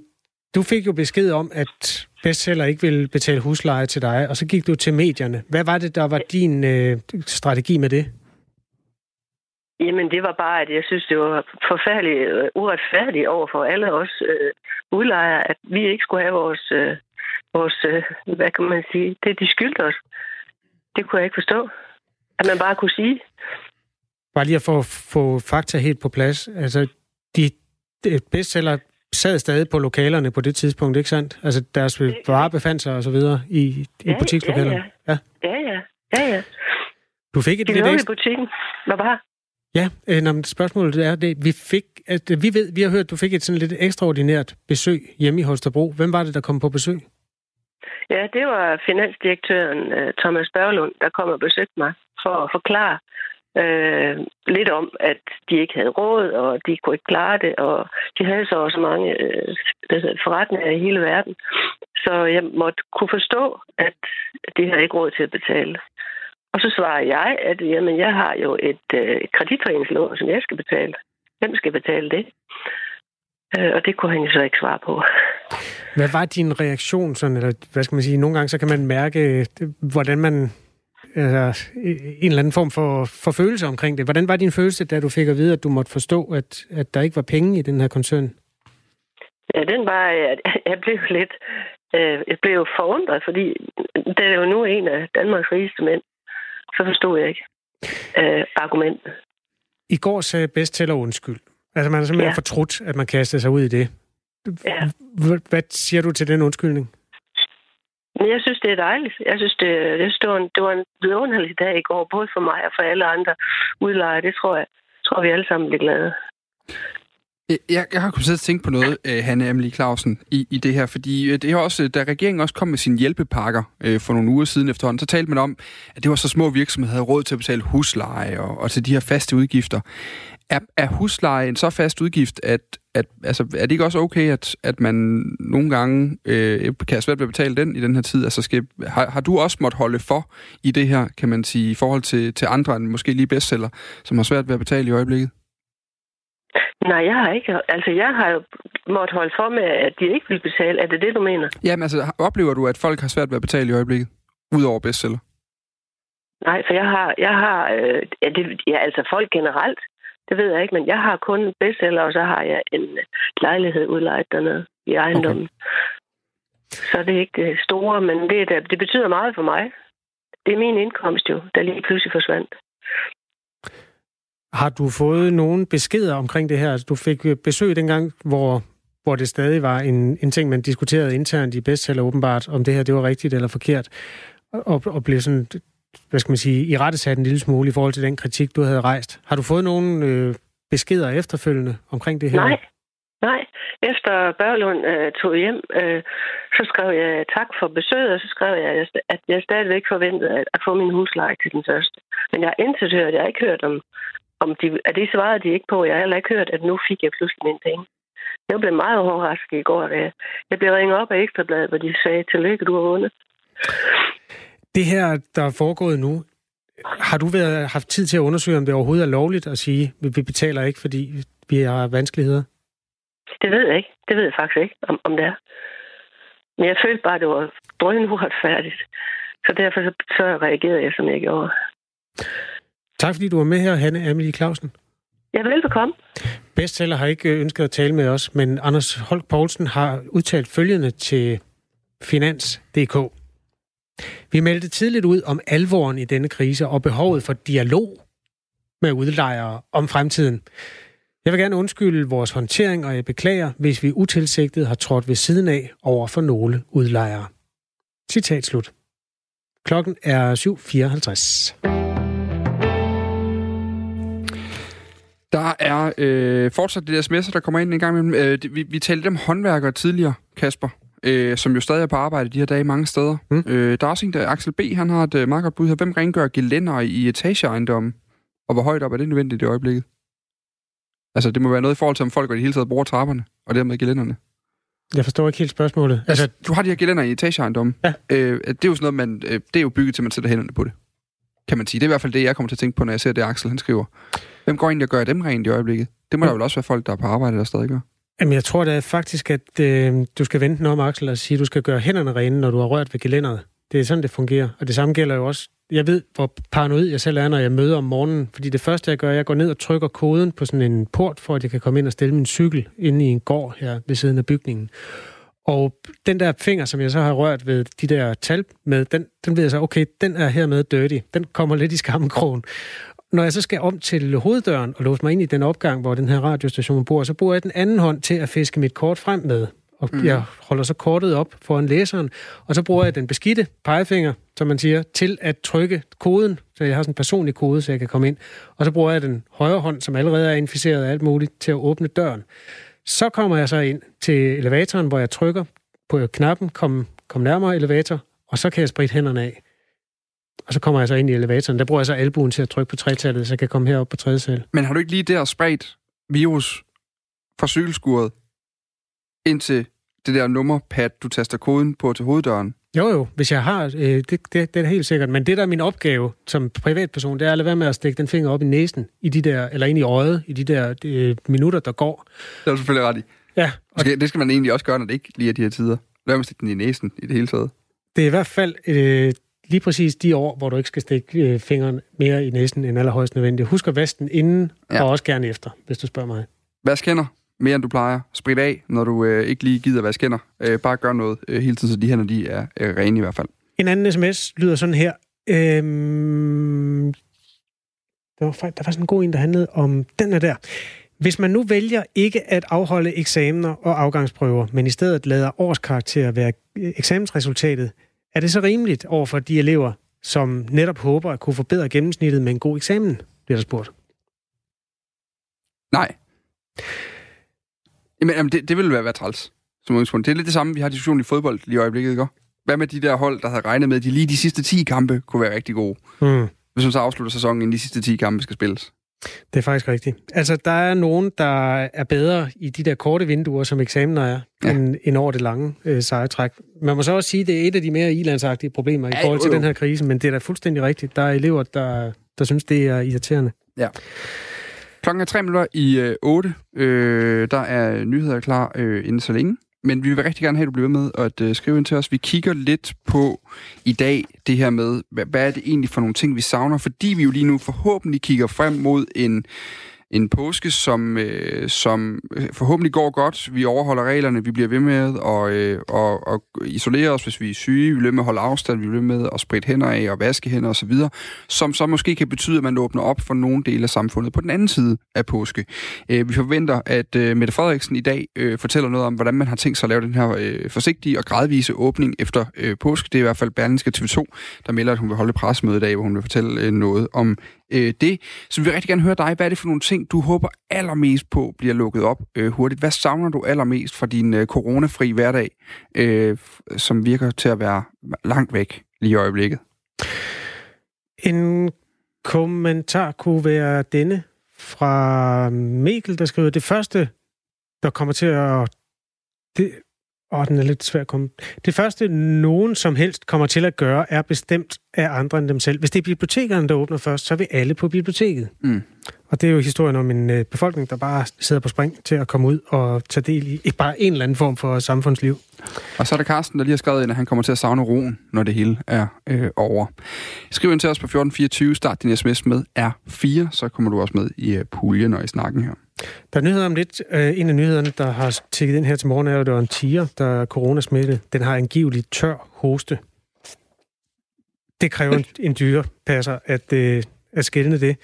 du fik jo besked om, at bestseller ikke ville betale husleje til dig, og så gik du til medierne. Hvad var det, der var din øh, strategi med det? Jamen, det var bare, at jeg synes, det var forfærdeligt øh, uretfærdigt over for alle os øh, udlejere, at vi ikke skulle have vores, øh, vores øh, hvad kan man sige, det de skyldte os. Det kunne jeg ikke forstå. At man bare kunne sige. Bare lige at få, få fakta helt på plads. Altså, de, de bestseller sad stadig på lokalerne på det tidspunkt, ikke sandt? Altså, deres varer befandt sig og så videre i, i ja, butikslokalerne. Ja, ja. ja. ja, ja. ja. Du fik et de lidt ekstra... i butikken. Hvad var Ja, øh, når spørgsmålet er det, vi fik, at vi ved, vi har hørt, at du fik et sådan lidt ekstraordinært besøg hjemme i Holstebro. Hvem var det, der kom på besøg? Ja, det var finansdirektøren øh, Thomas Børlund, der kom og besøgte mig for at forklare øh, lidt om, at de ikke havde råd, og de kunne ikke klare det, og de havde så også mange øh, forretninger i hele verden. Så jeg måtte kunne forstå, at de havde ikke råd til at betale. Og så svarer jeg, at jamen, jeg har jo et øh, kreditforeningslån, som jeg skal betale. Hvem skal betale det? Øh, og det kunne han jo så ikke svare på. Hvad var din reaktion? Sådan, eller hvad skal man sige? Nogle gange så kan man mærke, hvordan man altså, en eller anden form for, for følelse omkring det. Hvordan var din følelse, da du fik at vide, at du måtte forstå, at, at der ikke var penge i den her koncern? Ja, den var, at jeg blev lidt, øh, jeg blev forundret, fordi det er jo nu en af Danmarks rigeste mænd, så forstod jeg ikke øh, argumentet. I går sagde bestseller undskyld. Altså man er simpelthen ja. fortrudt, at man kaster sig ud i det. Ja. Hvad siger du til den undskyldning? Men jeg synes, det er dejligt. Jeg synes, det, det, stod en, det var en vidunderlig dag i går, både for mig og for alle andre udlejere. Det tror jeg, tror vi alle sammen bliver glade. Jeg, jeg har kunnet sidde og tænke på noget, uh, Hanne Amelie Clausen, i, i det her, fordi det er også, da regeringen også kom med sine hjælpepakker uh, for nogle uger siden efterhånden, så talte man om, at det var så små virksomheder, der havde råd til at betale husleje og, og til de her faste udgifter. Er, er husleje en så fast udgift, at, at altså, er det ikke også okay, at, at man nogle gange øh, kan have svært ved at betale den i den her tid? Altså, skal, har, har du også måttet holde for i det her, kan man sige, i forhold til, til andre end måske lige bestseller, som har svært ved at betale i øjeblikket? Nej, jeg har ikke. Altså, jeg har jo måttet holde for med, at de ikke vil betale. Er det det, du mener? Jamen, altså, oplever du, at folk har svært ved at betale i øjeblikket? Udover bestseller? Nej, for jeg har, jeg har øh, ja, det, ja, altså folk generelt, det ved jeg ikke, men jeg har kun bestseller, og så har jeg en lejlighed udlejet dernede i ejendommen. Okay. Så det er ikke det store, men det, det, det betyder meget for mig. Det er min indkomst jo, der lige pludselig forsvandt. Har du fået nogen beskeder omkring det her? Altså, du fik øh, besøg dengang, hvor, hvor det stadig var en, en ting, man diskuterede internt i bestseller åbenbart, om det her det var rigtigt eller forkert, og, og blev sådan, hvad skal man sige, i rettesat en lille smule i forhold til den kritik, du havde rejst. Har du fået nogen øh, beskeder efterfølgende omkring det her? Nej, nej. Efter Børlund øh, tog hjem, øh, så skrev jeg tak for besøget, og så skrev jeg, at jeg stadigvæk forventede at, at få min husleje til den første. Men jeg har intet hørt, jeg har ikke hørt om, om de, at det svarede de ikke på. Jeg har heller ikke hørt, at nu fik jeg pludselig mine penge. Jeg blev meget overrasket i går, da jeg blev ringet op af Ekstrabladet, hvor de sagde, tillykke, du har vundet. Det her, der er foregået nu, har du været, haft tid til at undersøge, om det overhovedet er lovligt at sige, at vi betaler ikke, fordi vi har vanskeligheder? Det ved jeg ikke. Det ved jeg faktisk ikke, om, om det er. Men jeg følte bare, at det var drøn uretfærdigt. Så derfor så, så reagerede jeg, som jeg gjorde. Tak fordi du var med her, Hanne Amelie Clausen. Ja, velbekomme. Bestseller har ikke ønsket at tale med os, men Anders Holk Poulsen har udtalt følgende til Finans.dk. Vi meldte tidligt ud om alvoren i denne krise og behovet for dialog med udlejere om fremtiden. Jeg vil gerne undskylde vores håndtering, og jeg beklager, hvis vi utilsigtet har trådt ved siden af over for nogle udlejere. Citat slut. Klokken er 7.54. Der er øh, fortsat det der sms'er, der kommer ind en gang imellem. Øh, vi, vi talte om håndværkere tidligere, Kasper, øh, som jo stadig er på arbejde de her dage mange steder. Mm. Øh, der er også en, der Axel B., han har et øh, meget godt bud her. Hvem rengør gelænder i etageejendommen? Og hvor højt op er det nødvendigt i øjeblikket? Altså, det må være noget i forhold til, om folk i det hele taget bruger trapperne, og dermed gelænderne. Jeg forstår ikke helt spørgsmålet. Altså, du har de her gelænder i etageejendommen. Ja. Øh, det er jo sådan noget, man, øh, det er jo bygget til, man sætter hænderne på det. Kan man sige. Det er i hvert fald det, jeg kommer til at tænke på, når jeg ser det, Axel han skriver. Hvem går egentlig og gør dem rent i øjeblikket? Det må ja. der vel også være folk, der er på arbejde, der stadig gør. Jamen, jeg tror da faktisk, at øh, du skal vente om, Axel, og sige, at du skal gøre hænderne rene, når du har rørt ved gelænderet. Det er sådan, det fungerer. Og det samme gælder jo også... Jeg ved, hvor paranoid jeg selv er, når jeg møder om morgenen. Fordi det første, jeg gør, jeg går ned og trykker koden på sådan en port, for at jeg kan komme ind og stille min cykel inde i en gård her ved siden af bygningen. Og den der finger, som jeg så har rørt ved de der tal med, den, den ved jeg så, okay, den er hermed dirty. Den kommer lidt i skammekrogen. Når jeg så skal om til hoveddøren og låse mig ind i den opgang, hvor den her radiostation bor, så bruger jeg den anden hånd til at fiske mit kort frem med. Og mm. jeg holder så kortet op foran læseren, og så bruger jeg den beskidte pegefinger, som man siger, til at trykke koden, så jeg har sådan en personlig kode, så jeg kan komme ind. Og så bruger jeg den højre hånd, som allerede er inficeret af alt muligt, til at åbne døren. Så kommer jeg så ind til elevatoren, hvor jeg trykker på knappen, kom, kom nærmere elevator, og så kan jeg spritte hænderne af. Og så kommer jeg så ind i elevatoren. Der bruger jeg så albuen til at trykke på tretallet, så jeg kan komme herop på tredje sal. Men har du ikke lige der spredt virus fra cykelskuret ind til det der nummerpad, du taster koden på til hoveddøren? Jo, jo, hvis jeg har, øh, det, det, det er helt sikkert. Men det, der er min opgave som privatperson, det er at lade være med at stikke den finger op i næsen, i de der, eller ind i øjet, i de der øh, minutter, der går. Det er du selvfølgelig ret i. Ja. Og... Det skal man egentlig også gøre, når det ikke lige er de her tider. Lad mig stikke den i næsen i det hele taget. Det er i hvert fald øh, lige præcis de år, hvor du ikke skal stikke øh, fingeren mere i næsen end allerhøjst nødvendigt. Husk at vaske den inden, ja. og også gerne efter, hvis du spørger mig. Vask hænder mere end du plejer. Sprit af, når du øh, ikke lige gider vaske hænder. Øh, bare gør noget øh, hele tiden, så de hænder de er øh, rene i hvert fald. En anden sms lyder sådan her. Øhm, der, var, der var sådan en god en, der handlede om den er der. Hvis man nu vælger ikke at afholde eksamener og afgangsprøver, men i stedet lader årskarakterer være eksamensresultatet, er det så rimeligt over for de elever, som netop håber at kunne forbedre gennemsnittet med en god eksamen, bliver der spurgt? Nej. Jamen, jamen det, det vil være, være træls, som udgangspunkt. Det er lidt det samme, vi har diskussion i fodbold lige i øjeblikket, ikke? Hvad med de der hold, der havde regnet med, at de lige de sidste 10 kampe kunne være rigtig gode? Mm. Hvis man så afslutter sæsonen, inden de sidste 10 kampe skal spilles. Det er faktisk rigtigt. Altså, der er nogen, der er bedre i de der korte vinduer, som eksamener er, ja. end, end over det lange øh, sejretræk. Man må så også sige, at det er et af de mere ilandsagtige problemer i forhold til jo, jo. den her krise, men det er da fuldstændig rigtigt. Der er elever, der, der synes, det er irriterende. Ja. Klokken er tre minutter i øh, 8. Øh, der er nyheder klar øh, inden så længe. Men vi vil rigtig gerne have, at du bliver med at øh, skrive ind til os. Vi kigger lidt på i dag det her med, hvad, hvad er det egentlig for nogle ting, vi savner? Fordi vi jo lige nu forhåbentlig kigger frem mod en en påske, som, øh, som øh, forhåbentlig går godt. Vi overholder reglerne, vi bliver ved med at, øh, og, og isolere os, hvis vi er syge. Vi bliver med at holde afstand, vi bliver med at spritte hænder af og vaske hænder osv., som så måske kan betyde, at man åbner op for nogle dele af samfundet på den anden side af påske. Øh, vi forventer, at øh, Mette Frederiksen i dag øh, fortæller noget om, hvordan man har tænkt sig at lave den her øh, forsigtige og gradvise åbning efter øh, påske. Det er i hvert fald Berlingske TV2, der melder, at hun vil holde pressemøde i dag, hvor hun vil fortælle øh, noget om øh, det. Så vi vil rigtig gerne høre dig. Hvad er det for nogle ting, du håber allermest på bliver lukket op øh, hurtigt? Hvad savner du allermest fra din øh, coronafri hverdag, øh, som virker til at være langt væk lige i øjeblikket? En kommentar kunne være denne fra Mikkel, der skriver, det første, der kommer til at... Det, Åh, den er lidt svær at komme. Det første, nogen som helst kommer til at gøre, er bestemt af andre end dem selv. Hvis det er bibliotekerne, der åbner først, så er vi alle på biblioteket. Mm. Og det er jo historien om en øh, befolkning, der bare sidder på spring til at komme ud og tage del i ikke bare en eller anden form for samfundsliv. Og så er der Carsten, der lige har skrevet ind, at han kommer til at savne roen, når det hele er øh, over. Skriv ind til os på 1424, start din sms med R4, så kommer du også med i uh, puljen og i snakken her. Der er nyheder om lidt. Øh, en af nyhederne, der har tækket ind her til morgen, er at der er en tiger, der er coronasmittet. Den har angiveligt tør hoste. Det kræver en, dyre dyrepasser at, øh, at skælne det.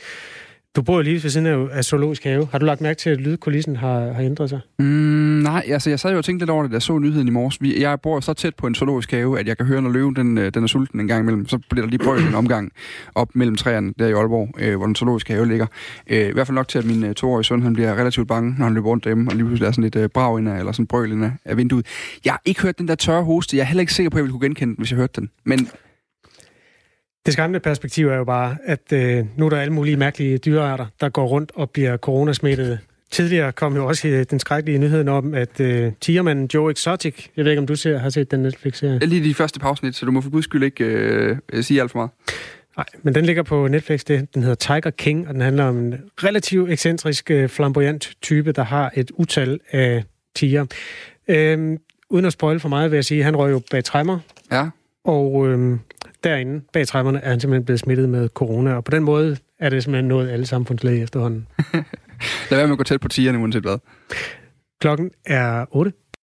Du bor jo lige ved siden af, af Zoologisk Have. Har du lagt mærke til, at lydkulissen har, har ændret sig? Mm, nej, altså jeg sad jo og tænkte lidt over det, da jeg så nyheden i morges. Vi, jeg bor så tæt på en zoologisk have, at jeg kan høre, når løven den, øh, den er sulten en gang imellem. Så bliver der lige brøl en omgang op mellem træerne der i Aalborg, øh, hvor den zoologiske have ligger. Øh, I hvert fald nok til, at min øh, toårige søn han bliver relativt bange, når han løber rundt derhjemme, og lige pludselig er sådan lidt øh, brav ind af, eller sådan brøl ind af, af vinduet. Jeg har ikke hørt den der tørre hoste. Jeg er heller ikke sikker på, at jeg ville kunne genkende den, hvis jeg hørte den. Men det skræmmende perspektiv er jo bare, at øh, nu er der alle mulige mærkelige dyrearter, der går rundt og bliver coronasmittede. Tidligere kom jo også øh, den skrækkelige nyhed om, at øh, tigermanden Joe Exotic, jeg ved ikke, om du ser, har set den Netflix-serie? Lige de første pausnit, så du må for guds skyld ikke øh, sige alt for meget. Nej, men den ligger på Netflix. Det, den hedder Tiger King, og den handler om en relativt ekscentrisk, øh, flamboyant type, der har et utal af tiger. Øhm, uden at spoil for meget, vil jeg sige, han røg jo bag træmmer. Ja. Og øhm, derinde, bag træmmerne, er han simpelthen blevet smittet med corona. Og på den måde er det simpelthen nået alle samfundslag efterhånden. Lad være med at gå tæt på tigerne, uanset hvad. Klokken er 8.